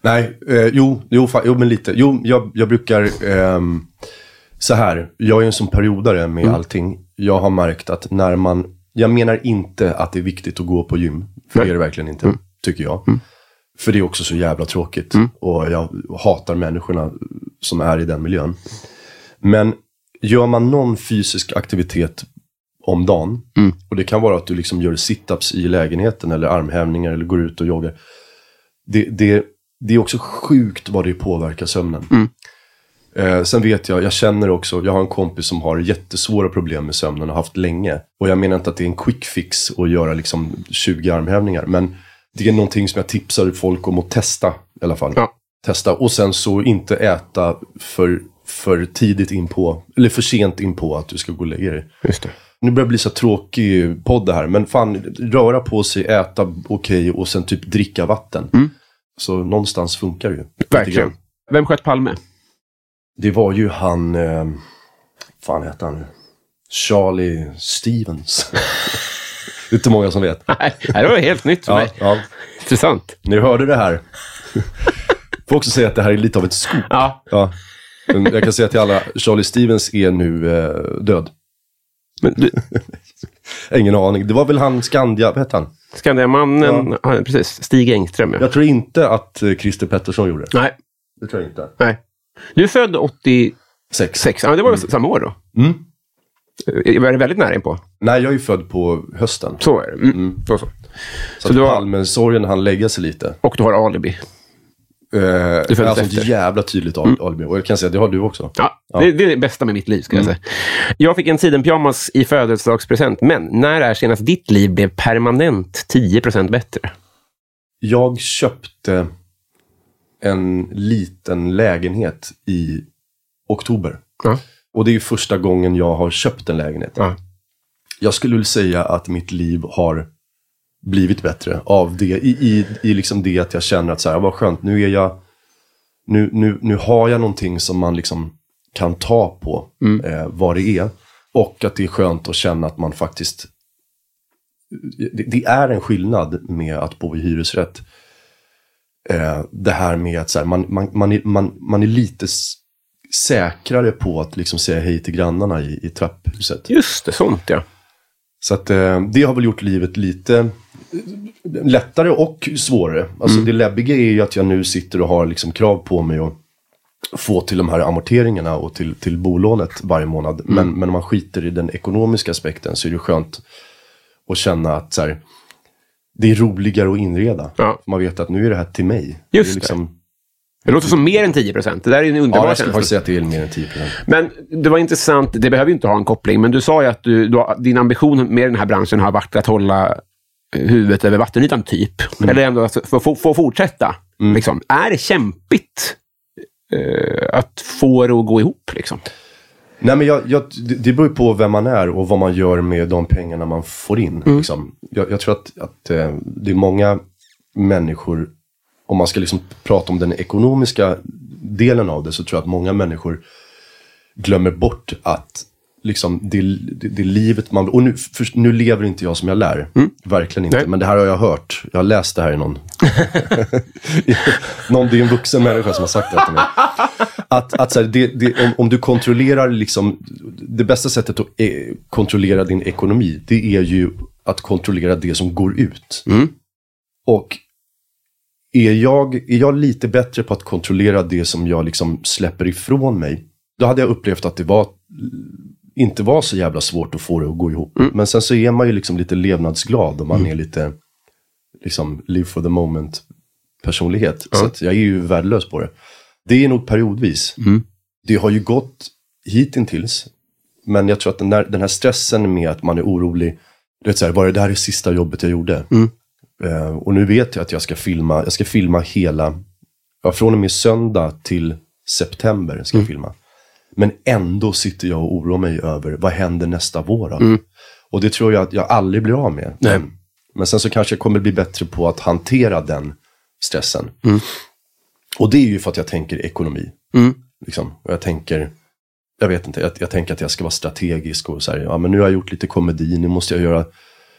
Nej, eh, jo, jo, fa- jo, men lite. Jo, jag, jag brukar... ehm, så här, jag är en sån periodare med allting. Jag har märkt att när man... Jag menar inte att det är viktigt att gå på gym. För Nej. det är det verkligen inte, tycker jag. För det är också så jävla tråkigt. Och jag hatar människorna som är i den miljön. Men gör man någon fysisk aktivitet om dagen. Och det kan vara att du liksom gör situps i lägenheten eller armhävningar eller går ut och joggar. Det, det, det är också sjukt vad det påverkar sömnen. Eh, sen vet jag, jag känner också, jag har en kompis som har jättesvåra problem med sömnen och har haft länge. Och jag menar inte att det är en quick fix att göra liksom 20 armhävningar. Men det är någonting som jag tipsar folk om att testa i alla fall. Ja. Testa och sen så inte äta för, för tidigt in på, eller för sent in på att du ska gå och lägga dig. Just det. Nu börjar det bli så tråkig podd det här, men fan, röra på sig, äta okej och sen typ dricka vatten. Så någonstans funkar det ju. Verkligen. Vem sköt Palme? Det var ju han, eh, fan hette han nu? Charlie Stevens. det är inte många som vet. Nej, det var helt nytt för Ja, mig. ja. Intressant. Ni hörde det här. Får också säga att det här är lite av ett scoop. Ja, Ja. Jag kan säga till alla, Charlie Stevens är nu eh, död. du, Ingen aning. Det var väl han Skandia, vad hette han? Skandiamannen, ja. precis. Stig Engström, ja. Jag tror inte att eh, Christer Pettersson gjorde det. Nej, Det tror jag inte. nej. Du är född 86. Sex. Ja, det var samma år då. Mm. Eh, Var det väldigt nära in på? Nej, jag är ju född på hösten. Så är det. Mm. Så, så. Så, Så att du har- Palmesorgen han lägga sig lite. Och du har alibi. Eh, jag föddes alltså ett efter. Mm. jävla tydligt al- alibi. Och jag kan säga att det har du också. Ja, Det, det är det bästa med mitt liv, ska jag säga. Jag fick en sidenpyjamas i födelsedagspresent, men när är senast ditt liv blev permanent 10% bättre? Jag köpte en liten lägenhet i oktober. Ja. Och det är första gången jag har köpt en lägenhet. Ja. Jag skulle väl säga att mitt liv har blivit bättre av det. I, i, i liksom det att jag känner att så här, vad skönt, nu är jag... Nu, nu, nu har jag någonting som man liksom kan ta på eh, vad det är. Och att det är skönt att känna att man faktiskt... Det, det är en skillnad med att bo i hyresrätt. Eh, det här med att så här, man, man, man, är, man, man är lite säkrare på att liksom säga hej till grannarna i, i trapphuset. Just det, sånt ja. Så att eh, det har väl gjort livet lite eh, lättare och svårare. Alltså det läbbiga är ju att jag nu sitter och har liksom krav på mig att få till de här amorteringarna och till, till bolånet varje månad. Men, men om man skiter i den ekonomiska aspekten så är det skönt att känna att så här, det är roligare att inreda. Ja. Man vet att nu är det här till mig. Just det. Liksom, Det låter som mer än 10 Det där är en ja, underbar jag skulle känsla. faktiskt säga att det är mer än 10 Men det var intressant, det behöver ju inte ha en koppling, men du sa ju att du, du, din ambition med den här branschen har varit att hålla huvudet över vattenytan, typ. Eller ändå att få, få, få fortsätta. Liksom. Är det kämpigt eh, att få det att gå ihop? Liksom? Nej, men jag, jag, det beror ju på vem man är och vad man gör med de pengarna man får in. Liksom. Jag, jag tror att, att eh, det är många människor, om man ska liksom prata om den ekonomiska delen av det, så tror jag att många människor glömmer bort att liksom, det, det, det livet man... Och nu, för, nu lever inte jag som jag lär. Verkligen inte. Nej. Men det här har jag hört. Jag har läst det här i någon... någon det är en vuxen människa som har sagt det till mig. Att, att så här, det, det, om, om du kontrollerar liksom... Det bästa sättet att eh, kontrollera din ekonomi, det är ju att kontrollera det som går ut. Och är jag, är jag lite bättre på att kontrollera det som jag liksom släpper ifrån mig, då hade jag upplevt att det var, inte var så jävla svårt att få det att gå ihop. Men sen så är man ju liksom lite levnadsglad och man är lite, liksom, live for the moment personlighet. Så att jag är ju värdelös på det. Det är nog periodvis. Det har ju gått hittills. Men jag tror att den, där, den här stressen med att man är orolig. Du vet så här, var det där det sista jobbet jag gjorde? Eh, och nu vet jag att jag ska filma, jag ska filma hela, ja, från och med söndag till september ska jag filma. Men ändå sitter jag och oroar mig över, vad händer nästa vår? då? Och det tror jag att jag aldrig blir av med. Men, men sen så kanske jag kommer bli bättre på att hantera den stressen. Och det är ju för att jag tänker ekonomi. Liksom. Och jag tänker, jag vet inte, jag, jag tänker att jag ska vara strategisk och så här, ja men nu har jag gjort lite komedi, nu måste jag göra,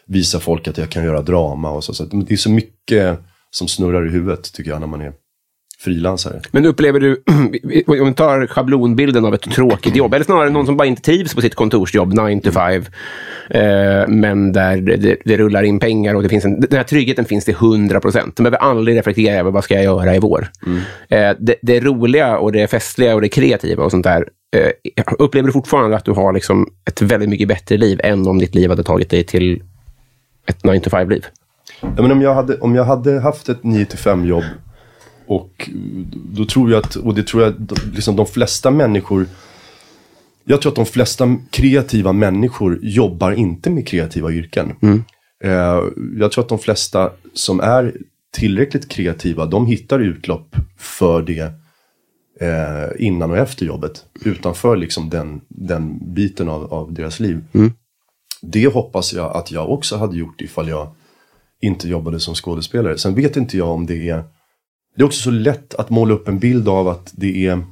visa folk att jag kan göra drama och så. så det är så mycket som snurrar i huvudet tycker jag när man är frilansare. Men upplever du, om vi tar schablonbilden av ett tråkigt jobb, eller snarare någon som bara inte trivs på sitt kontorsjobb, 9 to 5, eh, men där det, det rullar in pengar och det finns en, den här tryggheten finns till 100 procent. De behöver aldrig reflektera över vad ska jag göra i vår. Eh, det, det roliga och det festliga och det kreativa och sånt där, eh, upplever du fortfarande att du har liksom ett väldigt mycket bättre liv än om ditt liv hade tagit dig till ett 9 to 5-liv? Ja, men om, jag hade, om jag hade haft ett 9-5 jobb och då tror jag att, och det tror jag liksom de flesta människor jag tror att de flesta kreativa människor jobbar inte med kreativa yrken. Eh, jag tror att de flesta som är tillräckligt kreativa, de hittar utlopp för det eh, innan och efter jobbet. Utanför liksom den, den biten av, av deras liv. det hoppas jag att jag också hade gjort ifall jag inte jobbade som skådespelare. Sen vet inte jag om det är... Det är också så lätt att måla upp en bild av att det är...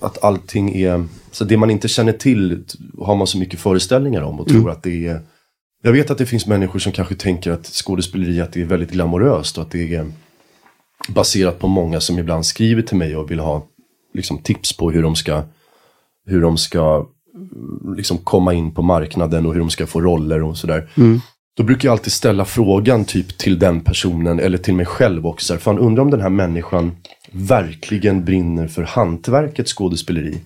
Att allting är... Så det man inte känner till har man så mycket föreställningar om och tror att det är... Jag vet att det finns människor som kanske tänker att skådespeleri att det är väldigt glamoröst och att det är baserat på många som ibland skriver till mig och vill ha liksom, tips på hur de ska, hur de ska liksom, komma in på marknaden och hur de ska få roller och sådär. Då brukar jag alltid ställa frågan typ till den personen eller till mig själv också. så här, Fan, undrar om den här människan verkligen brinner för hantverket skådespeleri.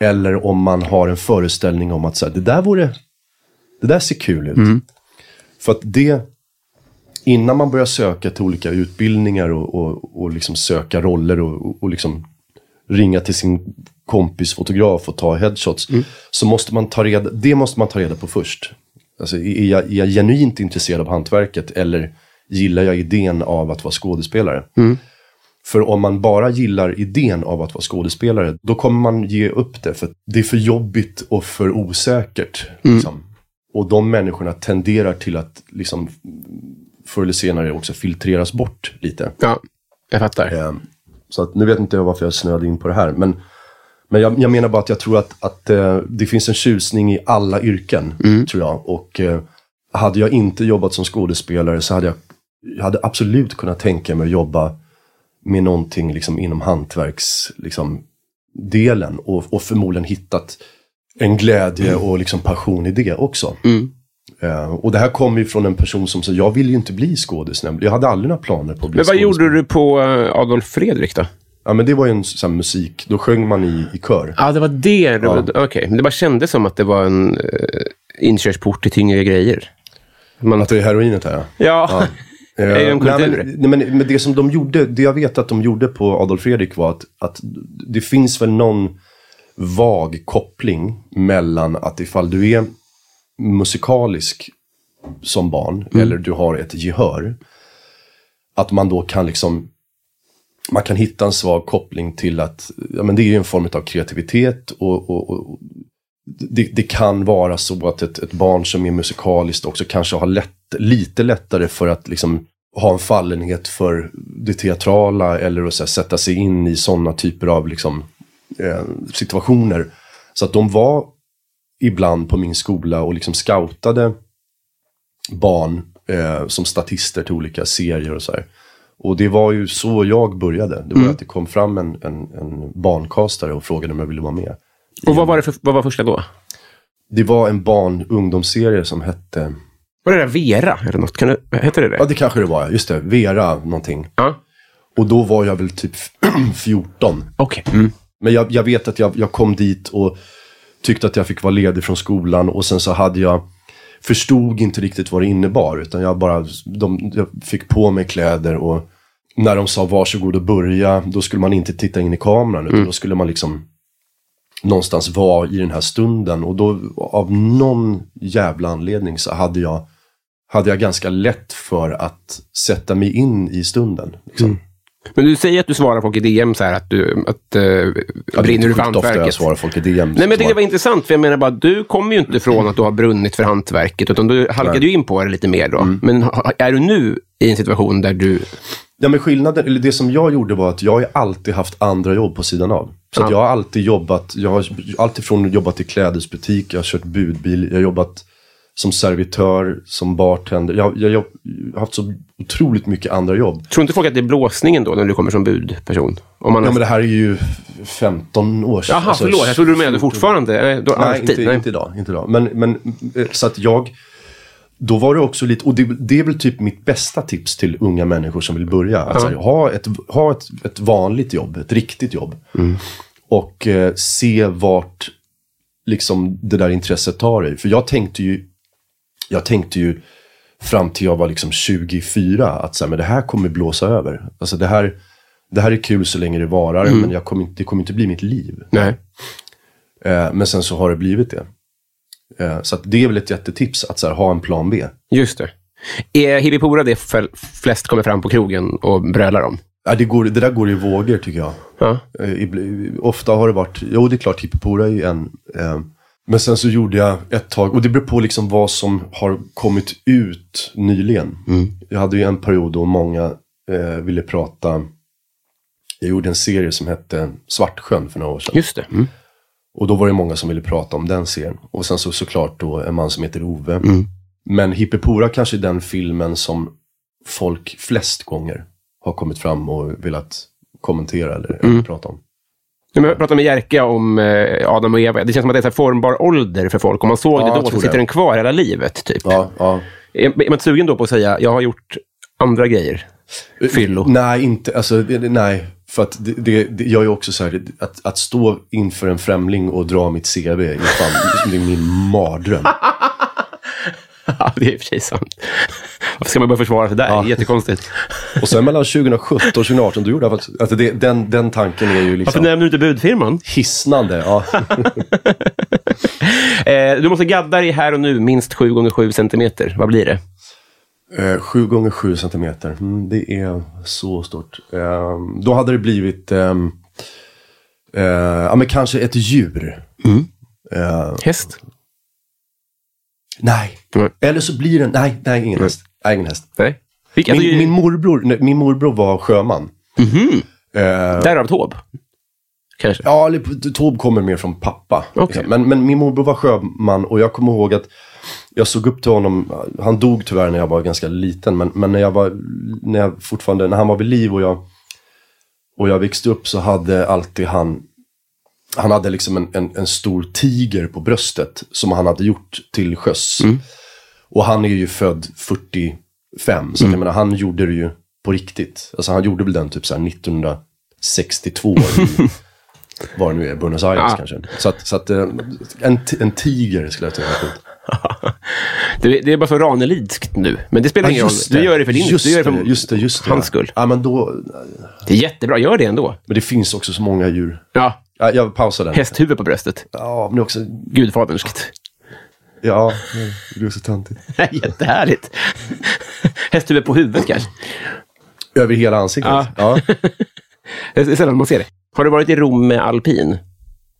Eller om man har en föreställning om att så här, det där vore, det där ser kul ut. För att det, innan man börjar söka till olika utbildningar och, och, och liksom söka roller och, och, liksom ringa till sin kompis fotograf och ta headshots. Så måste man ta reda, det måste man ta reda på först. Alltså, är, jag, är jag genuint intresserad av hantverket eller gillar jag idén av att vara skådespelare? För om man bara gillar idén av att vara skådespelare, då kommer man ge upp det. För det är för jobbigt och för osäkert. Liksom. Och de människorna tenderar till att liksom, förr eller senare också filtreras bort lite. Ja, jag fattar. Eh, Så att, nu vet inte jag varför jag snöade in på det här. Men, men jag, jag menar bara att jag tror att, att eh, det finns en tjusning i alla yrken. tror jag. Och eh, hade jag inte jobbat som skådespelare så hade jag, jag hade absolut kunnat tänka mig att jobba med någonting liksom, inom hantverks, liksom, delen. Och, och förmodligen hittat en glädje och liksom, passion i det också. Eh, och det här kommer ju från en person som sa, jag vill ju inte bli skådis. Jag hade aldrig några planer på att bli Men vad gjorde du på eh, Adolf Fredrik då? Ja men det var ju en sån musik, då sjöng man i, i kör. Ja, det var det. det var- Okej, men det bara kändes som att det var en uh, inkörsport till tyngre grejer. Man, Att det är heroinet här ja. ja, Eh, är det en nej, men, nej, men, men det som de gjorde, det jag vet att de gjorde på Adolf Fredrik var att, att det finns väl någon vag koppling mellan att ifall du är musikalisk som barn, eller du har ett gehör, att man då kan liksom man kan hitta en svag koppling till att ja, men det är en form av kreativitet och, och, och det, det kan vara så att ett, ett barn som är musikaliskt också kanske har lätt, lite lättare för att liksom ha en fallenhet för det teatrala eller att så här, sätta sig in i sådana typer av liksom, eh, situationer. Så att de var ibland på min skola och liksom scoutade barn eh, som statister till olika serier och så här. Och det var ju så jag började. Det var att det kom fram en, en, en barnkastare och frågade om jag ville vara med. och vad var, det för, vad var första då? Det var en barn-ungdomsserie som hette... Var det där Vera eller något? Kan du, hette det det? Ja, det kanske det var. Just det. Vera någonting. Ja. Och då var jag väl typ 14. Okej. Mm. Men jag, jag vet att jag, jag kom dit och tyckte att jag fick vara ledig från skolan. Och sen så hade jag... Förstod inte riktigt vad det innebar. Utan jag bara... De, jag fick på mig kläder och... När de sa varsågod och börja, då skulle man inte titta in i kameran. Utan då skulle man liksom någonstans vara i den här stunden. Och då av någon jävla anledning så hade jag, hade jag ganska lätt för att sätta mig in i stunden. Liksom. Men du säger att du svarar folk i DM så här att du att, uh, Ja, brinner du för sjukt ofta jag hantverket. svarar folk i DM. Nej, men jag tyckte det var intressant, för jag menar bara, du kommer ju inte från att du har brunnit för hantverket, utan du halkade ju in på det lite mer då. Men ha- är du nu i en situation där du... Ja, men skillnaden, eller det som jag gjorde var att jag har alltid haft andra jobb på sidan av. Så Ja. jag har alltid jobbat, jag har alltifrån jobbat i klädesbutik, jag har kört budbil, jag har jobbat som servitör, som bartender. Jag, jag, jag har haft så otroligt mycket andra jobb. Tror inte folk att det är blåsningen då, när du kommer som budperson? Om man Ja har... men det här är ju 15 år sedan. Jaha, Alltså, förlåt. Jag trodde du menade fortfarande. Då, Nej, alltid. inte, Nej. inte idag. Inte idag. Men, men, eh, så att jag... Då var det också lite, och det, det är väl typ mitt bästa tips till unga människor som vill börja. Att så här, ha ett, ha ett, ett vanligt jobb, ett riktigt jobb. Och eh, se vart liksom det där intresset tar dig. För jag tänkte ju, jag tänkte ju fram till jag var liksom 24 att så här, men det här kommer blåsa över. Alltså det här, det här är kul så länge det varar, men jag kommer inte, det kommer inte bli mitt liv. Nej. Eh, men sen så har det blivit det. Eh, så det är väl ett jättetips att här, ha en plan B. Just det. Är hippipora det flest kommer fram på krogen och brölar om? Ja, det, går, det där går i vågor tycker jag. Ja. Eh, ofta har det varit, jo det är klart hippopora är en. Eh, Men sen så gjorde jag ett tag, och det beror på liksom vad som har kommit ut nyligen. Jag hade ju en period då många eh, ville prata, jag gjorde en serie som hette Svartsjön för några år sedan. Just det. Mm. Och då var det många som ville prata om den serien. Och sen så såklart då en man som heter Ove. Men Hippipora kanske är den filmen som folk flest gånger har kommit fram och velat kommentera eller, eller prata om. Jag pratade med Jerka om eh, Adam och Eva. Det känns som att det är här formbar ålder för folk. Om man såg Ja, det då så sitter det. den kvar hela livet. Typ. Ja, ja. Är, är man inte sugen då på att säga jag har gjort andra grejer? Fyllo. Nej, inte, alltså, nej. För att det, det, det, jag är också så här, att, att stå inför en främling och dra mitt CV är fan, det är min mardröm. Ja, det är sig sant. Varför ska man börja försvara sig där? Det är jättekonstigt. Och sen mellan 2017 och 2018, då gjorde jag faktiskt, alltså det, den, den tanken är ju Varför liksom nämner du inte budfirman? hisnande. Ja. Eh, du måste gadda dig här och nu minst 7 gånger 7 centimeter. Vad blir det? Eh, Sju gånger sju centimeter. Mm, det är så stort. Eh, då hade det blivit ehm, eh, ja, men kanske ett djur. Eh, Häst? nej. Mm. Eller så blir det, nej, nej, ingen häst. Nej, ingen häst. Nej. Vilka, Min, min, morbror, nej, min morbror var sjöman. Eh, Därav Taube? Kanske? ja, Tob kommer mer från pappa. Okej. Men, men min morbror var sjöman och jag kommer ihåg att jag såg upp till honom. Han dog tyvärr när jag var ganska liten. Men, men när jag var, när jag fortfarande, när han var vid liv och jag, och jag växte upp så hade alltid han, han hade liksom en, en, en stor tiger på bröstet som han hade gjort till sjöss. Och han är ju född 45, så att jag menar, han gjorde det ju på riktigt. Alltså han gjorde väl den typ så här 1962 i, var det nu är, Buenos Aires Ja. kanske. Så att, så att eh, en, en tiger skulle jag säga. Det, det är bara så ranelidskt nu. Men det spelar ingen roll. Du gör det för din just du gör det för just det, just det. hans skull. Ja, men då, Det är jättebra. Gör det ändå. men det finns också så många djur. Ja. Ja, jag pausar den. Hästhuvud på bröstet. Ja, men också, Gudfaderskt. ja, det är så töntigt. Jättehärligt. Hästhuvud på huvudet kanske. Över hela ansiktet. Ja. Ja. Det är sällan man ser det. Har du varit i Rom med alpin?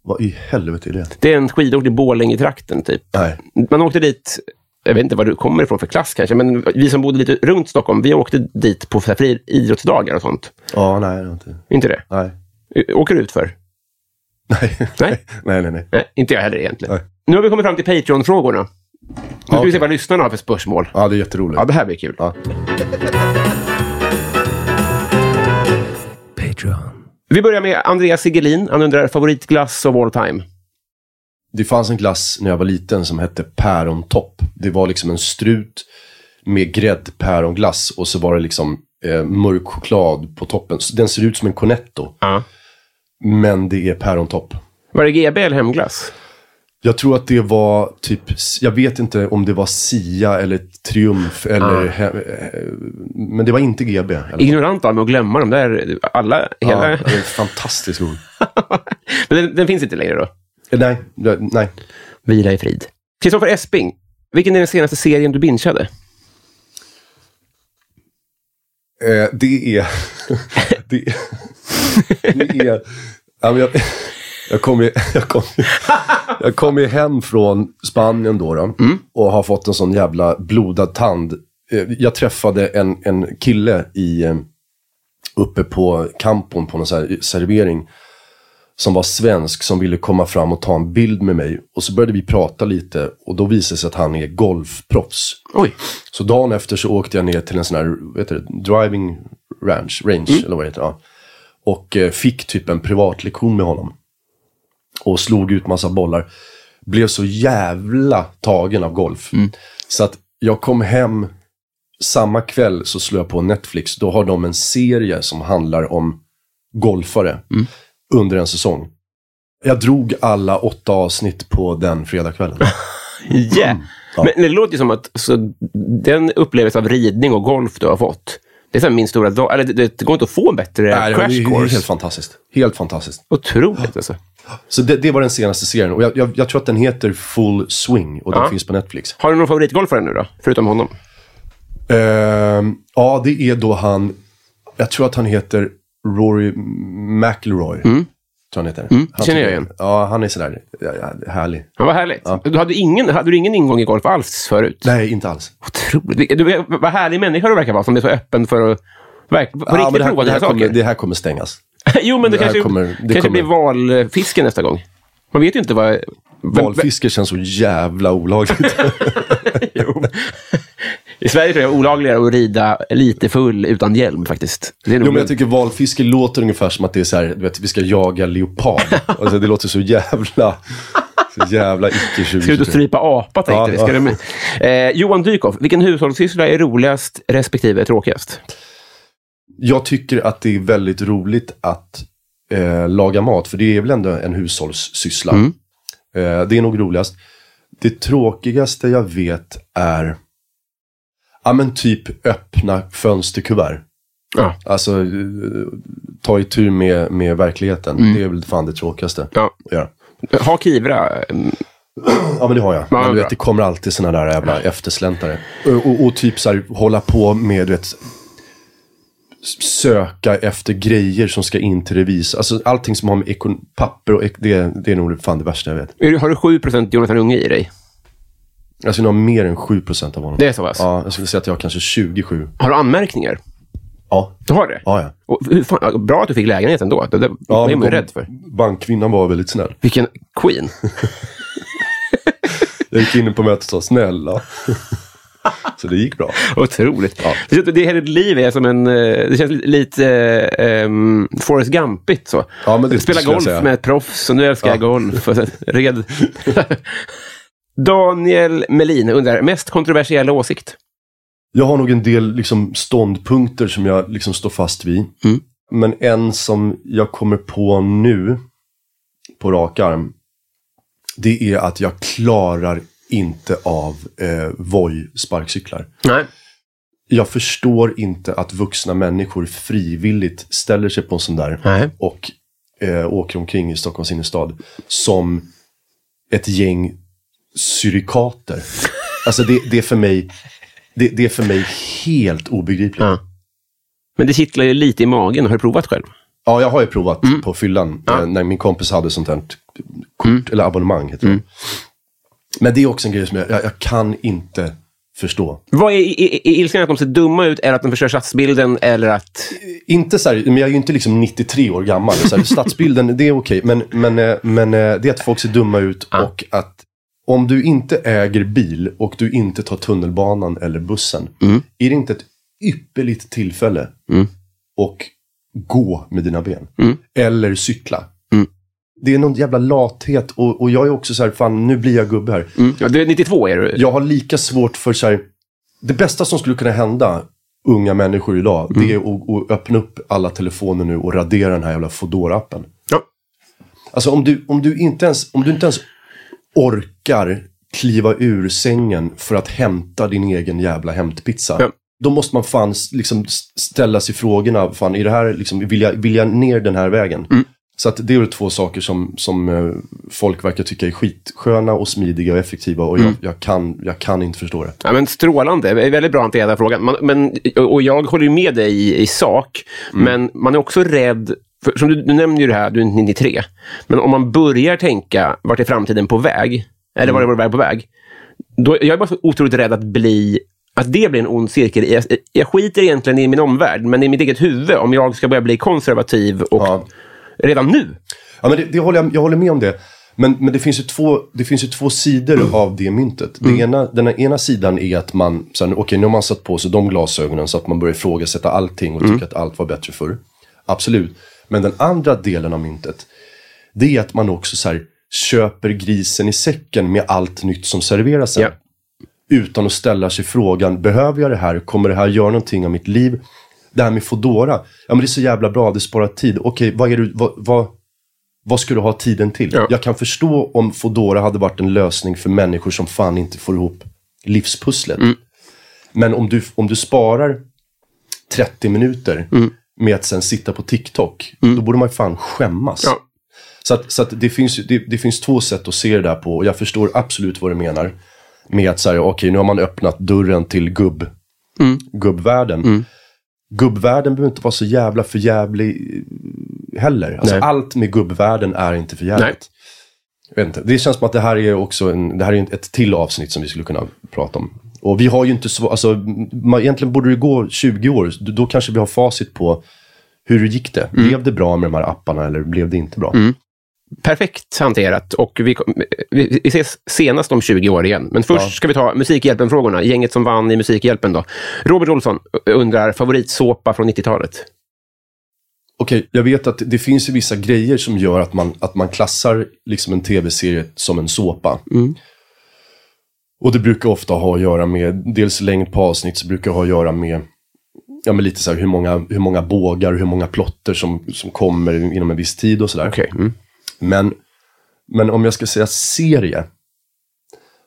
Vad i helvete är det? Det är en skidort i Borlänge-trakten, typ. Nej. Man åkte dit, jag vet inte var du kommer ifrån för klass kanske, men vi som bodde lite runt Stockholm, vi åkte dit på idrottsdagar och sånt. Ja, nej, inte. Inte det? Nej. Åker du ut för? Nej. Nej. nej, nej, nej. Nej, inte jag heller egentligen. Nej. Nu har vi kommit fram till Patreon-frågorna. Nu ska vi okej. se vad lyssnarna har för spörsmål. Ja, det är jätteroligt. Ja, det här blir kul. Ja. Vi börjar med Andreas Sigelin. Han undrar favoritglass of all time. Det fanns en glass när jag var liten som hette pärontopp. Det var liksom en strut med gräddpäronglass och så var det liksom eh, mörk choklad på toppen. Så Den ser ut som en cornetto, Ja. men det är pärontopp. Var det GB eller hemglass? Jag tror att det var typ, jag vet inte om det var Sia eller Triumf eller, he- eh, men det var inte GB. Ignorant av mig att glömma dem där. Alla, Ja, hela... det är fantastiskt roligt. Men den, den finns inte längre då? Eh, Nej, nej. Vila i frid. Kristoffer Esping. Vilken är den senaste serien du bingeade? Eh, det är... det är... Det är... Ja, men jag, jag kom ju jag kom, jag kom ju hem från Spanien då, då och har fått en sån jävla blodad tand. Eh, Jag träffade en, en kille i, eh, uppe på campon på någon så servering som var svensk som ville komma fram och ta en bild med mig. Och så började vi prata lite och då visade det sig att han är golfproffs. Oj. Så dagen efter så åkte jag ner till en sån här, heter det, driving ranch, range eller vad det heter. Ja. Och eh, fick typ en privatlektion med honom. Och slog ut massa bollar. Blev så jävla tagen av golf. Så att jag kom hem, samma kväll så slog jag på Netflix. Då har de en serie som handlar om golfare under en säsong. Jag drog alla åtta avsnitt på den fredagskvällen. Yeah. Mm. Ja. Men det låter ju som att så, den upplevelse av ridning och golf du har fått, det är så min stora dag. Eller det, det går inte att få en bättre Nej, det crash course. helt fantastiskt. Helt fantastiskt. Otroligt alltså. Så det, det var den senaste serien. Och jag, jag, jag tror att den heter Full Swing och den Ja. finns på Netflix. Har du någon favoritgolfare nu då? Förutom honom? Ehm, ja, det är då han... Jag tror att han heter Rory McIlroy. Tror han heter. Mm, han känner jag igen. Ja, han är sådär ja, ja, härlig. Ja, vad härligt. Du hade, ingen, hade du ingen ingång i golf alls förut? Nej, inte alls. Otroligt. Du, vad härlig människa du verkar vara som är så öppen för att verk, på Ja, riktigt det, här, prova det, här kommer, saker. det här kommer stängas. jo, men det, det kanske, kommer- det kanske kommer- blir valfiske nästa gång. Man vet ju inte vad... vem- Valfiske känns så jävla olagligt. Jo. I Sverige tror jag det är olagligare att rida lite full utan hjälm faktiskt. Det är Jo, men jag tycker valfiske låter ungefär som att det är så här, du vet, vi ska jaga leopard. alltså, det låter så jävla, så jävla icke Ska ut och 20 strypa apa tänkte Ja, vi. Ska ja. med? Eh, Johan Dykhoff, vilken hushållssyssla är roligast respektive tråkigast? Jag tycker att det är väldigt roligt att eh, laga mat, för det är väl ändå en hushållssyssla. Mm. Eh, det är nog roligast. Det tråkigaste jag vet är, ja men typ öppna fönsterkuvert. Ja. Alltså, eh, ta i tur med, med verkligheten. Det är väl fan det tråkigaste Ja. att göra. Ha Kivra. mm, Ja, men det har jag. Ja, men vet, det kommer alltid såna där jävla eftersläntare. Och, och, och typ så här, hålla på med, du vet, söka efter grejer som ska in till revisor. Alltså allting som har med papper och det, det är nog fan det värsta jag vet. Har du 7 Jonathan Unge i dig? Jag skulle nog ha mer än 7% av honom. Det är så pass? Ja, jag skulle säga att jag har kanske 27. Har du anmärkningar? Ja. Du har det? Ja, ja. Och hur fan, bra att du fick lägenheten då. Det, det ja var man rädd för. Bankkvinnan var väldigt snäll. Vilken queen. Jag gick in på mötet och sa snälla. så det gick bra. Otroligt. Ja. Det, hela ditt liv är som en... eh, Det känns lite, eh, um, Forrest Gumpigt så. Ja, Spela jag golf med ett proffs och nu älskar jag Ja. golf. Och så, red. Daniel Melin undrar, mest kontroversiella åsikt? Jag har nog en del liksom, ståndpunkter som jag liksom, står fast vid. Mm. Men en som jag kommer på nu, på rak arm, det är att jag klarar inte av eh, Voi-sparkcyklar. Nej. Jag förstår inte att vuxna människor frivilligt ställer sig på en sån där Nej. och eh, åker omkring i Stockholms innerstad som ett gäng syrikater. Alltså det, det är för mig det, det är för mig helt obegripligt. Ja. Men det kittlar ju lite i magen. Har du provat själv? Ja, jag har ju provat Mm. på fyllan eh, när min kompis hade sånt här kort, eller abonnemang heter Mm. Men det är också en grej som jag, jag, jag kan inte förstå. Vad är, är, är ilskan att de ser dumma ut, eller att de förstör stadsbilden, eller att... Inte så här, men jag är ju inte liksom 93 år gammal. Så här, stadsbilden, det är okej. Men, men, eh, men eh, det är att folk ser dumma ut och att om du inte äger bil och du inte tar tunnelbanan eller bussen. Är det inte ett ypperligt tillfälle och gå med dina ben? Eller cykla? Det är någon jävla lathet och, och jag är också så här, fan nu blir jag gubbe här. Mm. Ja, du är 92 är du. Jag har lika svårt för så här, det bästa som skulle kunna hända unga människor idag, det är att, att öppna upp alla telefoner nu och radera den här jävla Foodora-appen. Ja. Alltså om du, om, du inte ens, om du inte ens orkar kliva ur sängen för att hämta din egen jävla hämtpizza. Ja. Då måste man fan liksom ställa sig frågorna, fan, är det här, liksom, vill, jag, vill jag ner den här vägen? Så att det är två saker som, som eh, folk verkar tycka är skitsköna och smidiga och effektiva och jag, jag, kan, jag kan inte förstå det. Ja, men strålande. Det är väldigt bra hanterad frågan. Man, men, och jag håller ju med dig i, i sak, men man är också rädd för, som du, du nämner ju det här, du är 93. Men om man börjar tänka, vart är framtiden på väg? Eller var är vår väg på väg? Då, jag är bara så otroligt rädd att bli att det blir en ond cirkel. Jag, jag skiter egentligen i min omvärld, men i mitt eget huvud, om jag ska börja bli konservativ och Ja. redan nu. Ja, men det, det håller jag, jag håller med om det. Men, men det, finns ju två, det finns ju två sidor av det myntet. Det ena, den ena sidan är att man, okej nu har man satt på sig de glasögonen så att man börjar ifrågasätta allting och tycker att allt var bättre förr. Absolut. Men den andra delen av myntet, det är att man också så här, köper grisen i säcken med allt nytt som serveras en. Ja. Utan att ställa sig frågan, behöver jag det här? Kommer det här göra någonting av mitt liv? Det här med Fodora, ja men det är så jävla bra, det sparar tid. Okej, vad är du, vad, vad, vad ska du ha tiden till? Ja. Jag kan förstå om Fodora hade varit en lösning för människor som fan inte får ihop livspusslet. Mm. Men om du, om du sparar 30 minuter Mm. Med att sen sitta på TikTok, då borde man fan skämmas. Ja. Så, att, så att det, finns, det, det finns två sätt att se det där på och jag förstår absolut vad du menar. Med att säga, okej nu har man öppnat dörren till gubb, gubbvärlden. Gubbvärlden behöver inte vara så jävla förjävlig heller. Alltså, allt med gubbvärlden är inte för Nej. jävligt. Jag vet inte. Det känns som att det här är också en, det här är ett till avsnitt som vi skulle kunna prata om. Och vi har ju inte så, alltså, man, egentligen borde det gå 20 år, då, kanske vi har facit på hur det gick det. Mm. Blev det bra med de här apparna eller blev det inte bra? Perfekt hanterat. Och vi, vi, ses senast om 20 år igen. Men först Ja. ska vi ta Musikhjälpen-frågorna. Gänget som vann i Musikhjälpen då. Robert Olsson undrar favoritsåpa från 90-talet. Okej, jag vet att det finns ju vissa grejer som gör att man, att man klassar liksom en tv-serie som en såpa. Och det brukar ofta ha att göra med, dels längd på avsnitt, så brukar ha att göra med, ja men lite så här hur många, hur många bågar, hur många plotter som, som kommer inom en viss tid och sådär. Okej. Mm. Men, men om jag ska säga serie,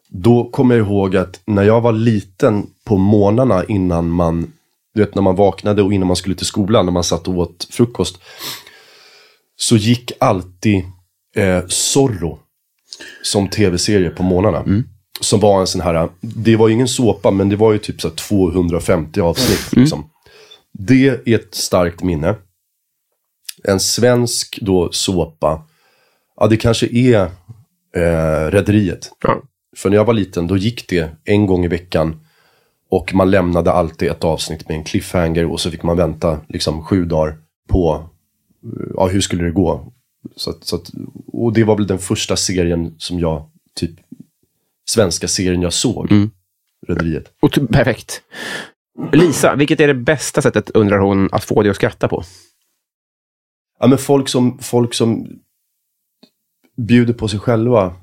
då kommer jag ihåg att när jag var liten på morgnarna innan man, du vet när man vaknade och innan man skulle till skolan, när man satt och åt frukost, så gick alltid eh, Zorro som tv-serie på morgnarna. Som var en sån här, det var ju ingen såpa, men det var ju typ så här 250 avsnitt. Liksom. Det är ett starkt minne. En svensk då såpa, ja det kanske är eh, Rederiet. Ja. För när jag var liten, då gick det en gång i veckan. Och man lämnade alltid ett avsnitt med en cliffhanger och så fick man vänta liksom sju dagar på, eh, ja hur skulle det gå? Så att, så att, och det var väl den första serien som jag, typ, svenska serien jag såg. Rederiet. Och t- perfekt. Lisa, vilket är det bästa sättet, undrar hon, att få dig att skratta på? Ja men folk som, folk som bjuder på sig själva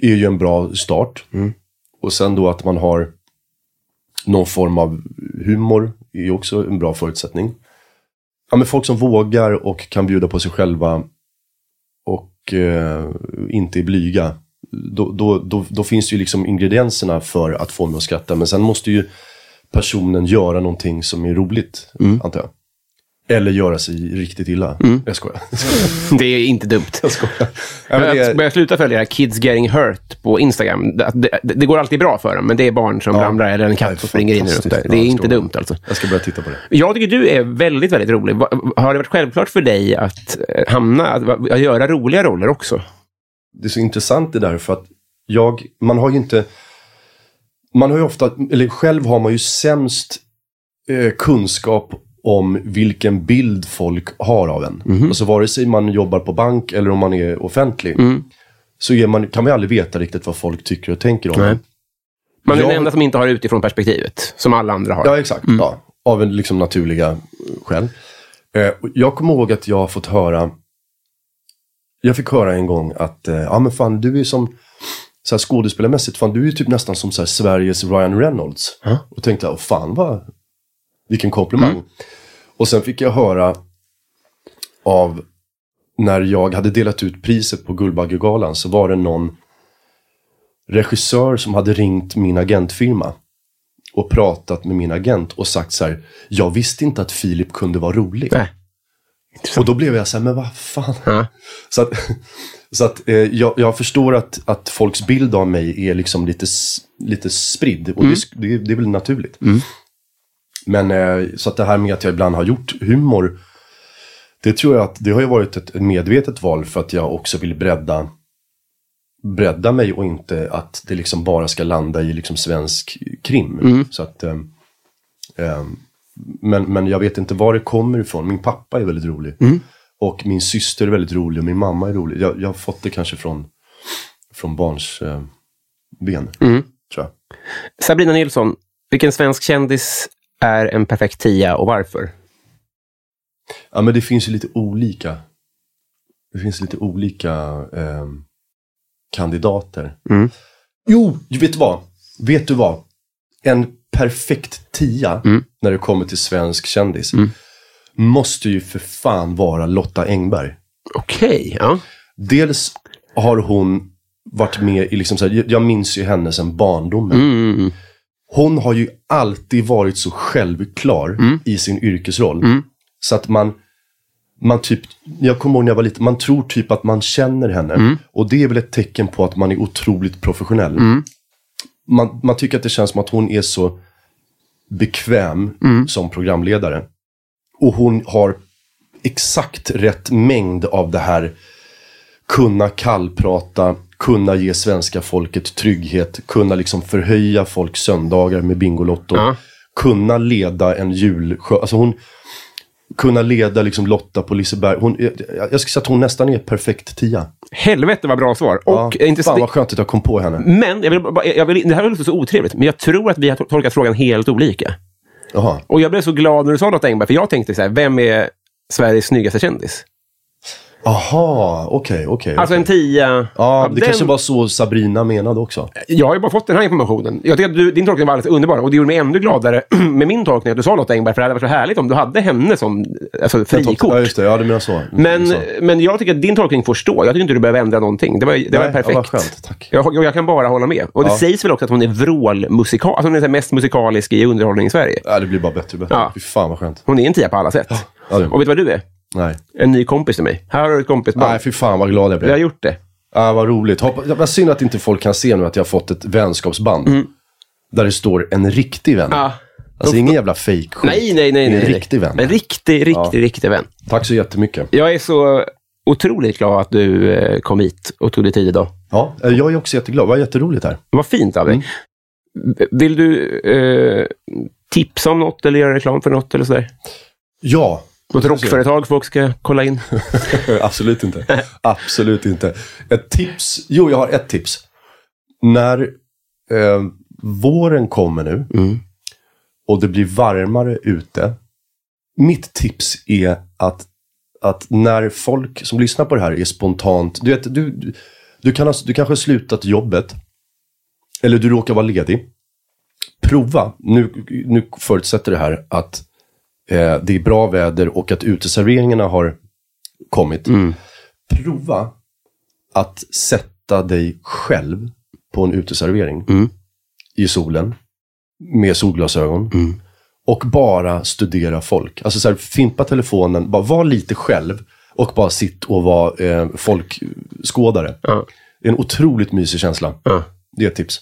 är ju en bra start. Och sen då att man har någon form av humor är ju också en bra förutsättning. Ja men folk som vågar och kan bjuda på sig själva och eh, inte är blyga. Då, då, då, då finns det ju liksom ingredienserna för att få mig att skratta. Men sen måste ju personen göra någonting som är roligt, antar jag. Eller göra sig riktigt illa. Jag skojar. Det är inte dumt. Jag skojar. Ja, det Jag är, börjar sluta följa Kids Getting Hurt på Instagram. Det, det, det går alltid bra för dem, men det är barn som Ja. ramlar eller en katt det som springer in i fantastiskt runt där. bra Det är inte dumt alltså. jag ska börja titta på det. Jag tycker du är väldigt, väldigt rolig. Har det varit självklart för dig att eh, hamna, att, att göra roliga roller också? Det är så intressant det där för att jag, man har ju inte, man har ju ofta, eller själv har man ju sämst eh, kunskap om vilken bild folk har av en. Alltså vare sig man jobbar på bank eller om man är offentlig. Så är man, kan man ju aldrig veta riktigt vad folk tycker och tänker om Nej. en. Man är Jag- den enda som inte har utifrån perspektivet, som alla andra har. Ja, exakt. Ja, av en liksom naturliga skäl. Eh, jag kommer ihåg att jag har fått höra, jag fick höra en gång att, eh, ja men fan du är som, så här skådespelarmässigt, fan du är typ nästan som så Sveriges Ryan Reynolds. Och tänkte jag, fan vad, vilken komplimang. Och sen fick jag höra av, när jag hade delat ut priset på Guldbaggegalan så var det någon regissör som hade ringt min agentfirma och pratat med min agent och sagt så här, jag visste inte att Filip kunde vara rolig. Nej. Och då blev jag så här, men vad fan. Ja. Så att, så att eh, jag, jag förstår att, att folks bild av mig är liksom lite, lite spridd. Och det, sk- det, det är väl naturligt. Men eh, så att det här med att jag ibland har gjort humor. Det tror jag att det har ju varit ett medvetet val för att jag också vill bredda bredda mig och inte att det liksom bara ska landa i liksom svensk krim. Så att, eh, eh, men, men jag vet inte var det kommer ifrån. Min pappa är väldigt rolig. Och min syster är väldigt rolig och min mamma är rolig. Jag, jag har fått det kanske från, från barns eh, ben. Tror jag. Sabrina Nilsson, vilken svensk kändis är en perfekt tia och varför? Ja men det finns ju lite olika. Det finns lite olika eh, kandidater. Mm. Jo, vet du vad? Vet du vad? En perfekt tia när det kommer till svensk kändis. Måste ju för fan vara Lotta Engberg. Okej, ja. Dels har hon varit med i, liksom så här, jag minns ju henne sedan barndomen. Mm, mm, Hon har ju alltid varit så självklar i sin yrkesroll. Så att man, man typ, jag kommer ihåg när jag var liten, man tror typ att man känner henne. Och det är väl ett tecken på att man är otroligt professionell. Man, man tycker att det känns som att hon är så bekväm som programledare. Och hon har exakt rätt mängd av det här. Kunna kallprata, kunna ge svenska folket trygghet, kunna liksom förhöja folks söndagar med Bingolotto. Ja. Kunna leda en julshow. Alltså hon, kunna leda liksom Lotta på Liseberg. Hon, jag, jag skulle säga att hon nästan är perfekt tia. Helvete vad bra svar. Och ja, inte fan vad skönt att jag kom på henne. Men, jag vill, bara- jag vill, det här låter så otrevligt, men jag tror att vi har to- tolkat frågan helt olika. Jaha. Och jag blev så glad när du sa Lotta Engberg, för jag tänkte så här, vem är Sveriges snyggaste kändis? Aha, okej, okej. Alltså en tia. Ja, det den- kanske var så Sabrina menade också. Jag har ju bara fått den här informationen. Jag tycker att du, din tolkning var alldeles underbar. Och det gjorde mig ännu gladare med min tolkning att du sa Lotta Engberg. För det hade varit så härligt om du hade henne som alltså, frikort. Ja, just det. Ja, du menar så. Men, Så. men jag tycker att din tolkning får stå. Jag tycker inte du behöver ändra någonting. Det var, det var Nej, perfekt. Ja, skönt, tack. Jag, jag, kan bara hålla med. Och det Ja. sägs väl också att hon är vrålmusikal. Alltså hon är mest musikalisk i underhållning i Sverige. Ja, det blir bara bättre och bättre. Ja. Fy fan vad skönt. Hon är en tia på alla sätt. Ja, det- Och vet du vad du är? Nej. En ny kompis till mig. Här har du ett kompisband. Nej, fy fan vad glad jag Vi har blev. gjort det. Ja, vad roligt. Hoppas, vad synd att inte folk kan se nu att jag har fått ett vänskapsband. Där det står en riktig vän. Mm. Ja. Alltså ingen jävla fake skit. Nej, nej, nej. En nej. riktig vän. En riktig, riktig, riktig vän. Tack så jättemycket. Jag är så otroligt glad att du eh, kom hit och tog dig tid idag. Ja, eh, jag är också jätteglad. Vad jätteroligt här. Vad fint dig. Mm. Vill du eh, tipsa om något eller göra reklam för något eller sådär? Ja, Något rockföretag folk ska kolla in? absolut inte. Absolut inte. Ett tips. Jo, jag har ett tips. När eh, våren kommer nu Mm. och det blir varmare ute. Mitt tips är att, att när folk som lyssnar på det här är spontant. Du, vet, du, du, kan du kanske har slutat jobbet. Eller du råkar vara ledig. Prova. Nu, nu förutsätter det här att eh, det är bra väder och att uteserveringarna har kommit. Prova att sätta dig själv på en uteservering i solen med solglasögon och bara studera folk. Alltså så här, fimpa telefonen, bara var lite själv och bara sitt och vara eh, folkskådare. Ja. Det är en otroligt mysig känsla. Ja. Det är ett tips.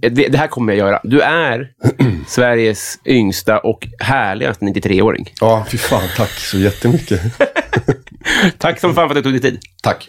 Det, det här kommer jag göra. Du är Sveriges yngsta och härligaste 93-åring. Ja, fy fan, tack så jättemycket. Tack som fan för att du tog dig tid. tack.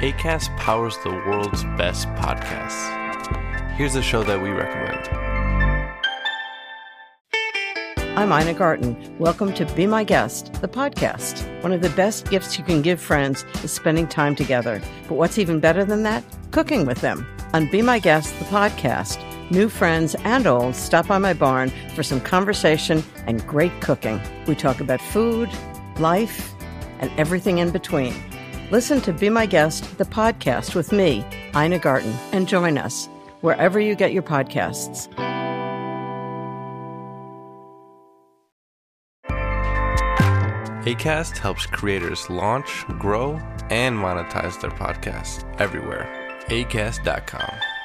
ACAST powers the world's best podcasts. Here's a show that we recommend. I'm Ina Garten. Welcome to Be My Guest, the podcast. One of the best gifts you can give friends is spending time together. But what's even better than that? Cooking with them. On Be My Guest, the podcast, new friends and old stop by my barn for some conversation and great cooking. We talk about food, life, and everything in between. Listen to Be My Guest, the podcast with me, Ina Garten, and join us wherever you get your podcasts. ACAST helps creators launch, grow, and monetize their podcasts everywhere. ACAST.com.